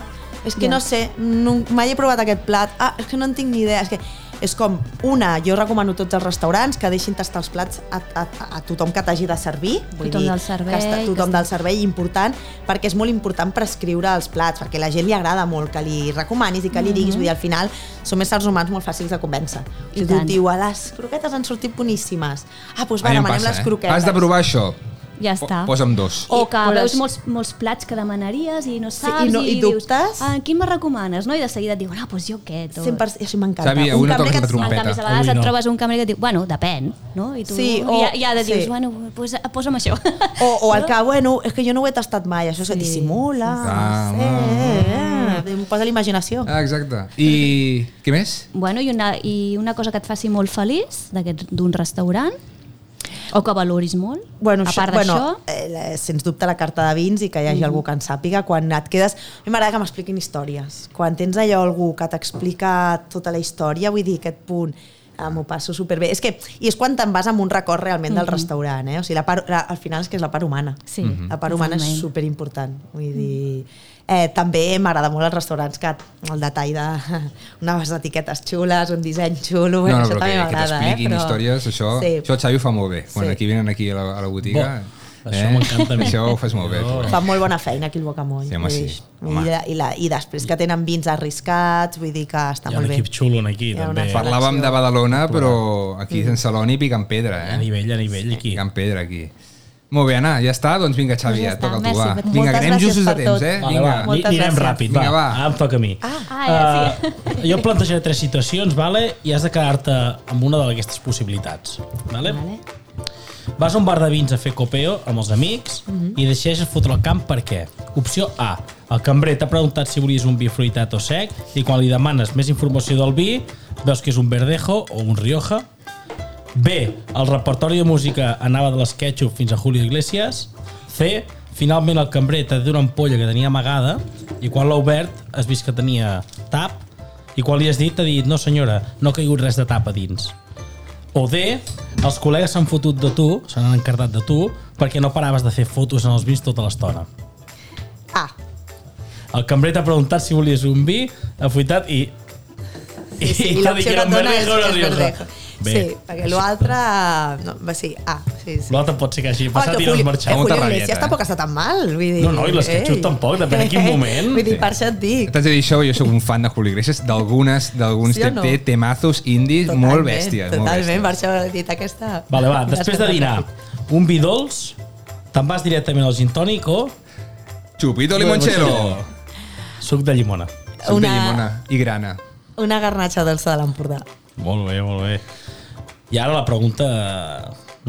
és que Ja. no sé, no, mai he provat aquest plat, ah, és que no en tinc ni idea. És que és com, una, jo recomano a tots els restaurants que deixin tastar els plats a, a, a tothom que t'hagi de servir. Tothom del servei, Que està, que tothom està- del servei, important, perquè és molt important prescriure els plats, perquè a la gent li agrada molt que li recomanis i que li diguis, vull dir, al final som éssers humans molt fàcils de convèncer. I Si tu diu, "Ah, les croquetes han sortit boníssimes. Ah, doncs va, A demanem passa, les eh? croquetes. Has de provar això. Ja Po- està. Posa'm dos. O que I- veus molts, molts plats que demanaries i no Sí, saps i no- i dius, dubtes. ah, quin me recomanes? No? I de seguida et diuen, ah, doncs jo aquest. O... 100%, això m'encanta. Xavi, Un cambrer toques que et- En trompeta. canvi, a vegades Avui et no. trobes un cambrer que et diu, bueno, depèn, no? I tu Sí, i o- ja, ja dius, sí. bueno, pues, posa'm això. O, o el que, bueno, és que jo no ho he tastat mai, això se dissimula. Ah, sí, eh, eh, em posa l'imaginació. Ah, exacte. I què més? Bueno, i una, i una cosa que et faci molt feliç d'un restaurant o que valoris molt, Bueno, a això, part bueno, d'això, eh, la- sens dubte la carta de vins i que hi hagi algú que en sàpiga quan et quedes... A mi m'agrada que m'expliquin històries. Quan tens allò algú que t'explica tota la història, vull dir, aquest punt eh, m'ho passo superbé. És que, I és quan te'n vas amb un record realment del restaurant, eh? O sigui, la part, la, al final és que és la part humana. Sí, La part humana és totalment. superimportant. Vull dir... Eh, també m'agrada molt els restaurants que el detall de unes etiquetes xules, un disseny xulo, No, bueno, no, això però també que, que m'agrada. t'expliquin eh? Però- històries, això, Sí. això el Xavi ho fa molt bé. Quan Sí. aquí venen aquí a la, a la botiga... Bo, això m'encanta a mi. Això ho fas molt bé. Tu. Fa molt bona feina aquí el Bocamoll. Sí, home, sí. Home. dir, I, la, I després que tenen vins arriscats, vull dir que està Hi ha un molt bé. equip xulo aquí, també. Parlàvem de Badalona, però aquí Mm. en Celoni piquen pedra, A eh? nivell, a nivell, aquí. Piquen pedra, aquí. Molt bé, Anna, ja està? Doncs vinga, Xavi, Doncs ja ja, toca tu, va. Vinga, que anem gràcies justos de temps, eh? Vale, Vinga. va, Moltes anirem gràcies. ràpid, Vinga, va. va. Ara em toca a mi. Ah, Ah, ja, sí. Uh, jo plantejaré tres situacions, vale? i has de quedar-te amb una d'aquestes possibilitats. Vale? Vale. Vas a un bar de vins a fer copeo amb els amics i decideixes fotre el camp per què? Opció A. El cambrer t'ha preguntat si volies un vi fruitat o sec i quan li demanes més informació del vi veus que és un verdejo o un rioja. B. El repertori de música anava de les Ketchup fins a Julio Iglesias. C. Finalment el cambrer t'ha dit una ampolla que tenia amagada i quan l'ha obert has vist que tenia tap i quan li has dit t'ha dit no senyora, no ha caigut res de tap a dins. O D, els col·legues s'han fotut de tu, s'han encartat de tu, perquè no paraves de fer fotos en els vins tota l'estona. ah, El cambrer t'ha preguntat si volies un vi, afruitat i... sí, sí, i i t'ha l'opció dit que era et un dona és, verdejo o una Bé, Sí, perquè l'altre... No, va, sí, ah, sí, sí. l'altre pot ser que hagi passat Oh, i que no has Julio, marxat. eh, Julio Iglesias eh? tampoc està tan mal, vull dir... No, no, i les ei. tampoc, depèn en quin moment. Vull dir, per això et dic. T'haig de dir això, jo sóc un fan de Julio Iglesias, d'algunes, d'alguns Sí no? té temazos indis molt bèsties. molt Totalment, per bèsties. això he dit aquesta... Vale, va, després de dinar, un vi dolç, te'n vas directament al gin tònic o... Chupito limonchelo. Suc de llimona. Suc de Una- llimona i grana. Una garnatxa dolça de l'Empordà. Molt bé, molt bé. I ara la pregunta,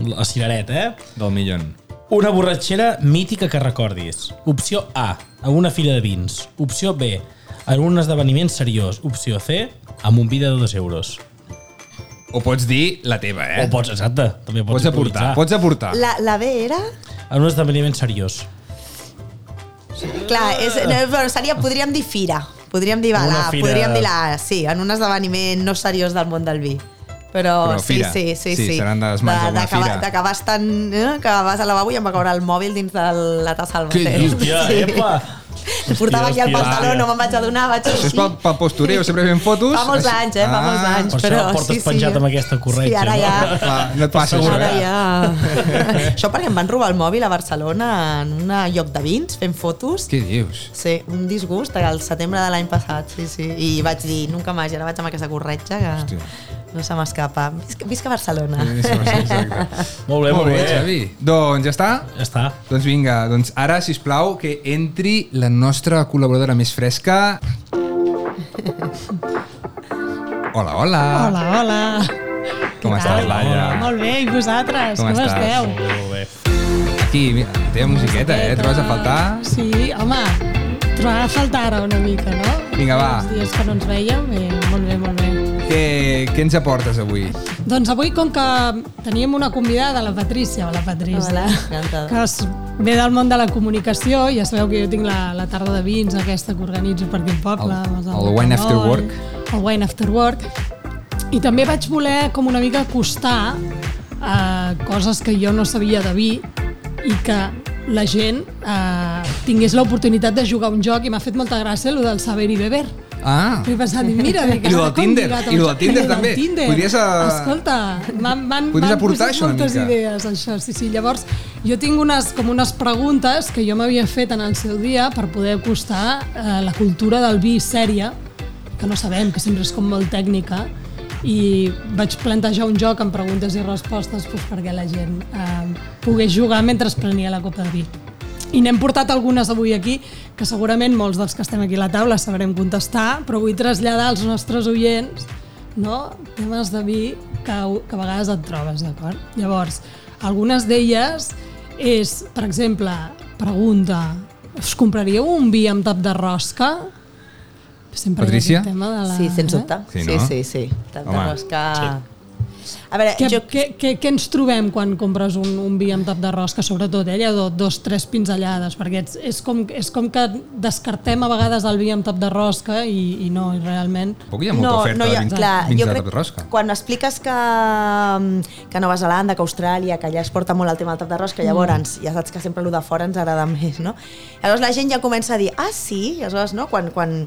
la cireret, eh? Del millón. Una borratxera mítica que recordis. Opció A, a una fira de vins. Opció B, en un esdeveniment seriós. Opció C, amb un vi de 2 euros. O pots dir la teva, eh? O pots, exacte, també pots, Pots aportar, pots aportar. La, la B era... En un esdeveniment seriós. Clar, és, no, però seria, podríem dir fira. Podríem dir, va, la, fira- podríem dir la, sí, en un esdeveniment no seriós del món del vi. Però, Però sí, fira. sí, sí, Sí, sí. seran de les mans d'alguna fira. D'acabar estant... Eh, que vas al lavabo i em va caure el mòbil dins de la tassa del batec. dius? Hòstia, epa! El portava aquí al Hòstia, pantaló, hòstia. no me'n vaig adonar, vaig Això és pel, pel postureo, sempre fent fotos. Fa molts Així- anys, eh? Fa molts anys. Per això però, portes sí, sí, penjat jo- amb aquesta corretja, Sí, ara no? ja... Clar, no et passa. Ara ja... Això perquè em van robar el mòbil a Barcelona en un lloc de vins, fent fotos. Què dius? Sí, un disgust al setembre de l'any passat, sí, sí. I vaig dir, nunca més, ara vaig amb aquesta corretja que Hòstia. no se m'escapa. Visca, visca Barcelona. Sí, sí, sí, exacte. Molt bé, molt, bé. Xavi. Doncs ja està? Ja està. Doncs vinga, doncs ara, si plau que entri la nostra col·laboradora més fresca. Hola, hola. Hola, hola. Com Què estàs? Laia? Molt bé, i vosaltres? Com Com, estàs? esteu? Molt bé. Aquí, mira, teva musiqueta, eh? Trobes a faltar? Sí, home, trobava a faltar ara una mica, no? Vinga, va. Els dies que no ens veiem, bé, molt bé, molt bé. Què, què ens aportes avui? Doncs avui, com que teníem una convidada, la Patrícia, hola Patrícia, Hola, que es ve del món de la comunicació, ja sabeu que jo tinc la, la tarda de vins aquesta que organitzo per aquí al poble. El- amb el Wine After Work. El Wine After Work. I també vaig voler com una mica acostar a coses que jo no sabia de vi i que la gent eh, tingués l'oportunitat de jugar un joc i m'ha fet molta gràcia el del saber i beber. Ah, He pensat, mira, dic, I lo del Tinder, i lo el- del Tinder també. Tinder. Podries, eh, Escolta, m'han m'han- podries m'han aportar això moltes idees, això, sí, sí. Llavors, jo tinc unes, com unes preguntes que jo m'havia fet en el seu dia per poder acostar eh, la cultura del vi sèria, que no sabem, que sempre és com molt tècnica, i vaig plantejar un joc amb preguntes i respostes doncs, perquè la gent eh, pogués jugar mentre es prenia la copa de vi. I n'hem portat algunes avui aquí, que segurament molts dels que estem aquí a la taula sabrem contestar, però vull traslladar als nostres oients no? temes de vi que, que a vegades et trobes, d'acord? Llavors, algunes d'elles és, per exemple, pregunta, us compraríeu un vi amb tap de rosca? Sempre Patricia? tema de la... Sí, sens eh? dubte. Sí, Sí, no? sí, sí. Tap de Home, rosca... A veure, Què, jo... què, què, què ens trobem quan compres un, un vi amb tap de rosca, sobretot, eh? Dos, tres pinzellades, perquè és, és, com, és com que descartem a vegades el vi amb tap de rosca i, i no, i realment... Tampoc hi ha molta oferta no hi de vins, clar, vins jo de tap de rosca. quan expliques que, que Nova Zelanda, que Austràlia, que allà es porta molt el tema del tap de rosca, llavors ja saps que sempre el de fora ens agrada més, no? Llavors la gent ja comença a dir, ah, sí? Aleshores, no? Quan, quan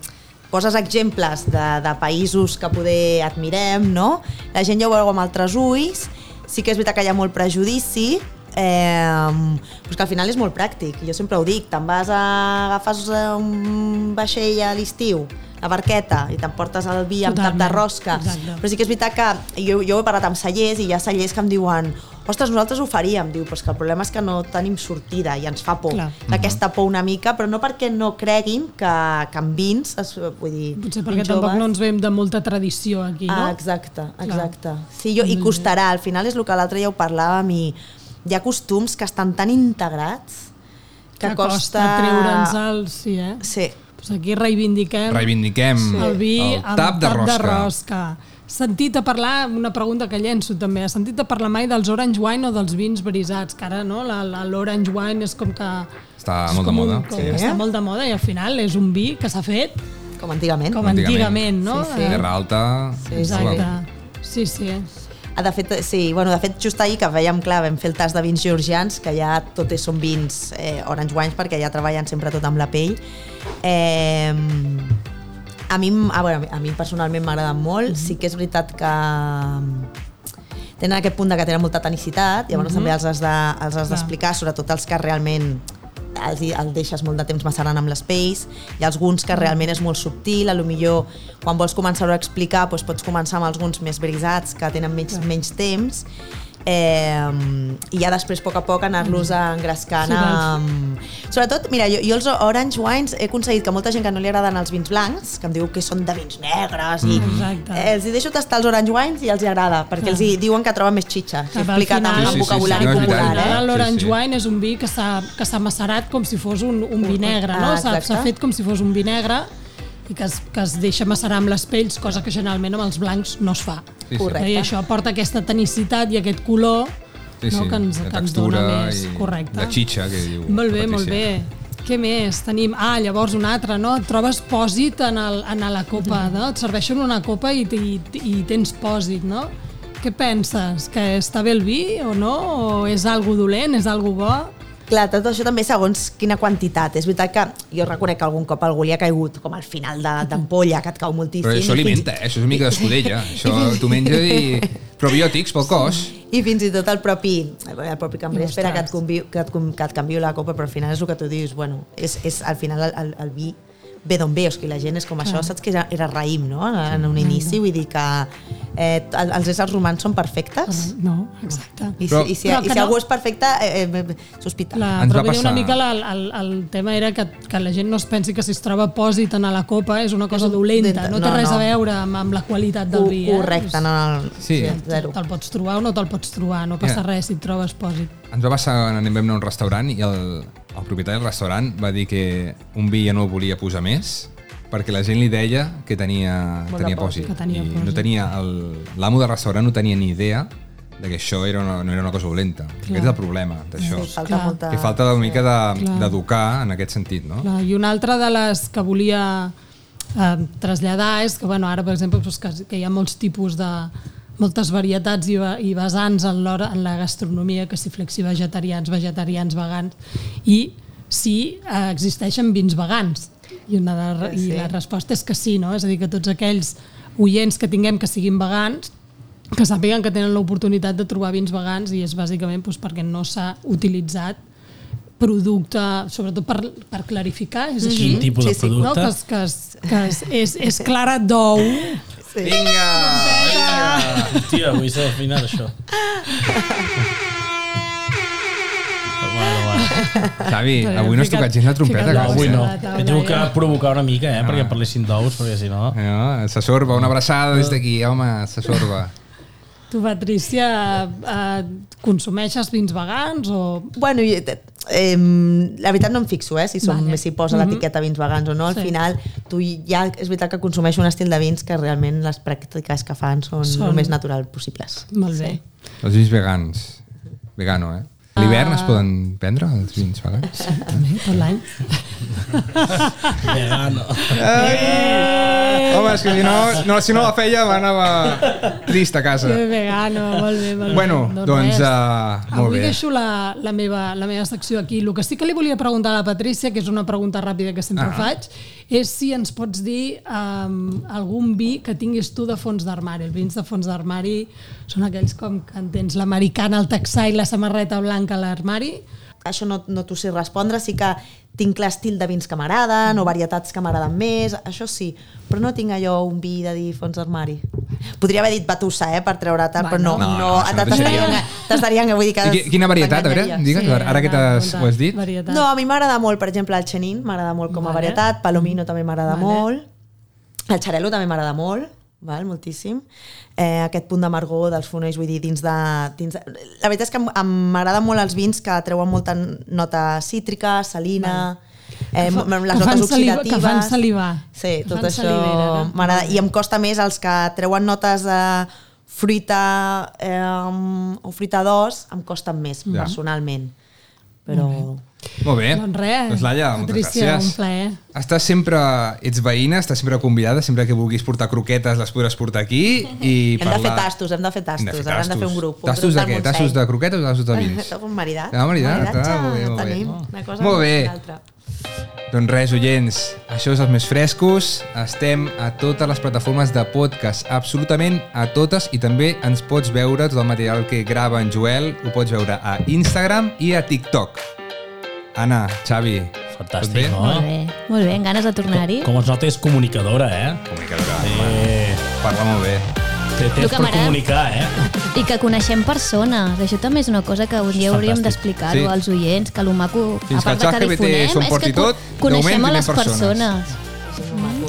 poses exemples de, de països que poder admirem, no? La gent ja ho veu amb altres ulls, sí que és veritat que hi ha molt prejudici, eh, però que al final és molt pràctic, jo sempre ho dic, te'n vas a agafes un vaixell a l'estiu, la barqueta, i t'emportes el vi amb tap de Totalment, rosca, exacte. però sí que és veritat que jo, jo he parlat amb cellers i hi ha cellers que em diuen ostres, nosaltres ho faríem, diu, però és que el problema és que no tenim sortida i ens fa por. Clar. Aquesta por una mica, però no perquè no creguin que, que amb vins, es, vull dir, Potser perquè vins tampoc joves- no ens veiem de molta tradició aquí, no? Ah, exacte, exacte. Sí, jo, I costarà, al final és el que l'altre dia ho parlàvem i hi ha costums que estan tan integrats que, que costa, treure'ns el... Sí, eh? Sí, Pues aquí reivindiquem Reivindiquem el vi el amb tap de rosca. rosca. Sentit a parlar, una pregunta que llenço també, has sentit a parlar mai dels orange wine o dels vins brisats, que ara no, l'orange wine és com que... Està és molt de com un- moda. Com Sí. està molt de moda i al final és un vi que s'ha fet com antigament. com Antigament. antigament, no? Sí, sí. Eh, Terra alta... Exacte. Sí, sí. Ah, de fet, sí, bueno, de fet, just ahir que veiem, clar, vam fer el tas de vins georgians, que ja tot és, són vins eh, orange wines, perquè ja treballen sempre tot amb la pell. Eh, a mi, a, veure, a mi personalment m'agraden molt, sí que és veritat que tenen aquest punt de que tenen molta tenicitat, llavors també els has de- els has d'explicar, sobretot els que realment els, el deixes molt de temps macerant amb les pells, hi ha alguns que realment és molt subtil, a lo millor quan vols començar a explicar doncs pots començar amb alguns més brisats que tenen menys, menys temps eh, i ja després a poc a poc anar-los engrescant Sí, amb... Sobretot, mira, jo, jo els orange wines he aconseguit que molta gent que no li agraden els vins blancs, que em diu que són de vins negres i Exacte. eh, els hi deixo tastar els orange wines i els hi agrada, perquè els hi diuen que troben més xitxa, si he Cap al explicat amb, final- amb Sí, sí, sí, vocabulari no, és popular. veritat, Eh? L'orange Sí, sí. wine és un vi que s'ha que s'ha macerat com si fos un, un vi negre, no? Ah, s'ha fet com si fos un vi negre i que es, que es deixa macerar amb les pells, cosa que generalment amb els blancs no es fa. Sí, sí. Correcte. I això aporta aquesta tenicitat i aquest color Sí, sí, no, que ens, que ens dona textura més. i Correcte. la xitxa, que diu Molt bé, molt bé. Què més? Tenim, ah, llavors un altre, no? Et trobes pòsit en, el, en la copa, no? Et serveixen una copa i, i, i tens pòsit, no? Què penses? Que està bé el vi o no? O és algo dolent? És algo bo? Clar, tot això també segons quina quantitat. És veritat que jo reconec que algun cop algú li ha caigut com al final de- d'ampolla, que et cau moltíssim. Però això alimenta, eh? això és una mica d'escudella. Això tu menges i probiòtics pel cos. I fins i tot el propi, el propi cambrer I espera que et, convi, que, et, que et canviï la copa, però al final és el que tu dius, bueno, és, és al final el, el, el vi ve d'on ve, o sigui, la gent és com això, saps que era, era raïm, no?, en un inici, vull dir que eh, el- els éssers humans són perfectes, No, exacte. i si, Però- i si, Però i si no- algú és perfecte, eh, eh, sospita. Clar, Ens però va vull dir, una mica la, el, el tema era que, que la gent no es pensi que si es troba pòsit en la copa és una cosa dolenta, dolenta, no té no, res no. a veure amb, amb la qualitat del vi. Eh? Correcte, no, no, Sí. zero. Te'l pots trobar o no te'l pots trobar, no passa Ja. res si et trobes pòsit. Ens va passar quan anem a un restaurant i el, el propietari del restaurant va dir que un vi ja no el volia posar més perquè la gent li deia que tenia, Molt de tenia pòsit. pòsit. Que tenia I no pòsit. tenia el- l'amo del restaurant no tenia ni idea de que això era una, no era una cosa dolenta. Aquest és el problema d'això. Sí, falta Clar. molta... Que falta una mica de- Clar. d'educar en aquest sentit, no? Clar, I una altra de les que volia eh, traslladar és que, bueno, ara, per exemple, doncs, que, que hi ha molts tipus de moltes varietats i, i vessants en, en la gastronomia, que si flexi vegetarians, vegetarians, vegans, i si eh, existeixen vins vegans. I, una de, Sí. I la resposta és que sí, no? És a dir, que tots aquells oients que tinguem que siguin vegans que sàpiguen que tenen l'oportunitat de trobar vins vegans i és bàsicament doncs, perquè no s'ha utilitzat producte, sobretot per, per clarificar, és així? Quin tipus Sí, de sí. No, producte? que, és, que, és, que és, és, és clara d'ou. Sí. Vinga! vinga! Hòstia, avui s'ha d'afinar això. Xavi, avui no has tocat gens la trompeta. No, que avui no. He tingut que provocar una mica, eh, perquè parlessin d'ous, perquè si no... No, se sorba, una abraçada des d'aquí, home, se sorba. Tu, Patrícia, eh, consumeixes vins vegans o... Bueno, i, eh, la veritat no em fixo, eh, si, som, Vale. si posa l'etiqueta vins vegans o no. Al Sí. final, tu ja és veritat que consumeixo un estil de vins que realment les pràctiques que fan són, Són- el més natural possibles. Molt bé. Els vins vegans. Vegano, eh? A l'hivern es poden prendre els vins vegans? També, tot l'any. Vegano. Home, és que si no, no, si no la feia m'anava trist a casa. Que vegano, molt bé, molt Bueno, bé. doncs, res. uh, molt Avui bé. deixo la, la, meva, la meva secció aquí. El que sí que li volia preguntar a la Patrícia, que és una pregunta ràpida que sempre Ah. faig, és si ens pots dir um, algun vi que tinguis tu de fons d'armari. Els vins de fons d'armari són aquells com que en tens l'americana, el texà i la samarreta blanca a l'armari. Això no, no t'ho sé respondre, sí que tinc l'estil de vins que m'agraden o varietats que m'agraden més, això sí, però no tinc allò un vi de dir fons d'armari. Podria haver dit batussa, eh, per treure tant, però no, No, no, no, sentit. t'estarien, vull dir que... I qui- quina varietat, a veure, digues, ara que t'has- ho has dit. Varietat. No, a mi m'agrada molt, per exemple, el Chenin, m'agrada molt com a Vale. varietat, Palomino també m'agrada Vale. molt, el Xarelo també m'agrada molt, val, moltíssim. Eh, aquest punt d'amargor dels fonells, vull dir, dins de, dins de... La veritat és que m'agraden molt els vins que treuen molta nota cítrica, salina, eh, fa- les notes saliva- oxidatives... que fan salivar. Sí, Que tot fan això salivera, no? m'agrada. I em costa més els que treuen notes de fruita eh, o fruita d'os, em costen més, Ja. personalment. Però... Molt bé. Doncs res, Doncs Laia, moltes Patrícia, gràcies. un plaer. Estàs sempre, ets veïna, estàs sempre convidada, sempre que vulguis portar croquetes les podràs portar aquí i Hem parlar... de fer tastos, hem de fer tastos, Hem de fer ara hem de fer un grup. un Tastos grup de què? Montseny. Tastos de croquetes o tastos de vins? Un maridat. Ah, maridat, Maridatge, ah, molt bé, molt bé. tenim una cosa Molt bé. Doncs res, oients, això és els més frescos. Estem a totes les plataformes de podcast, absolutament a totes, i també ens pots veure tot el material que grava en Joel, ho pots veure a Instagram i a TikTok. Anna, Xavi, Fantàstic, no? Molt bé, molt bé, amb ganes de tornar-hi. Com es nota, és comunicadora, eh? Comunicadora, Eh, parla molt bé. té temps que per comunicar, eh? I que coneixem persones. Això també és una cosa que un dia hauríem d'explicar-ho Sí. als oients, que el maco, Fins a part que que difonem, és que tot, coneixem a les primer persones.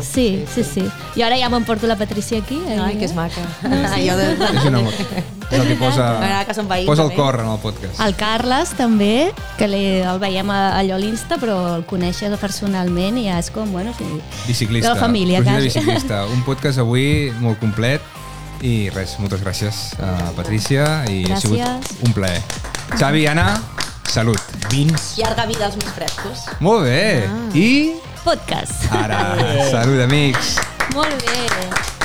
Sí, sí, sí. I ara ja m'emporto la Patrícia aquí. Ai, que és maca. Jo de... És un amor. És el que posa, que són veïns, posa el cor en el podcast. El Carles també, que li, el veiem a, allò a l'Insta, però el coneixes personalment i ja és com, bueno, sí, Biciclista. de la família, quasi. biciclista. Un podcast avui molt complet i res, moltes gràcies a Patrícia i ha sigut Gràcies. un plaer. Xavi, Anna, salut. Vins. Llarga vida als més frescos. Molt bé. I Podcast. ara, salut, amics. Molt bé.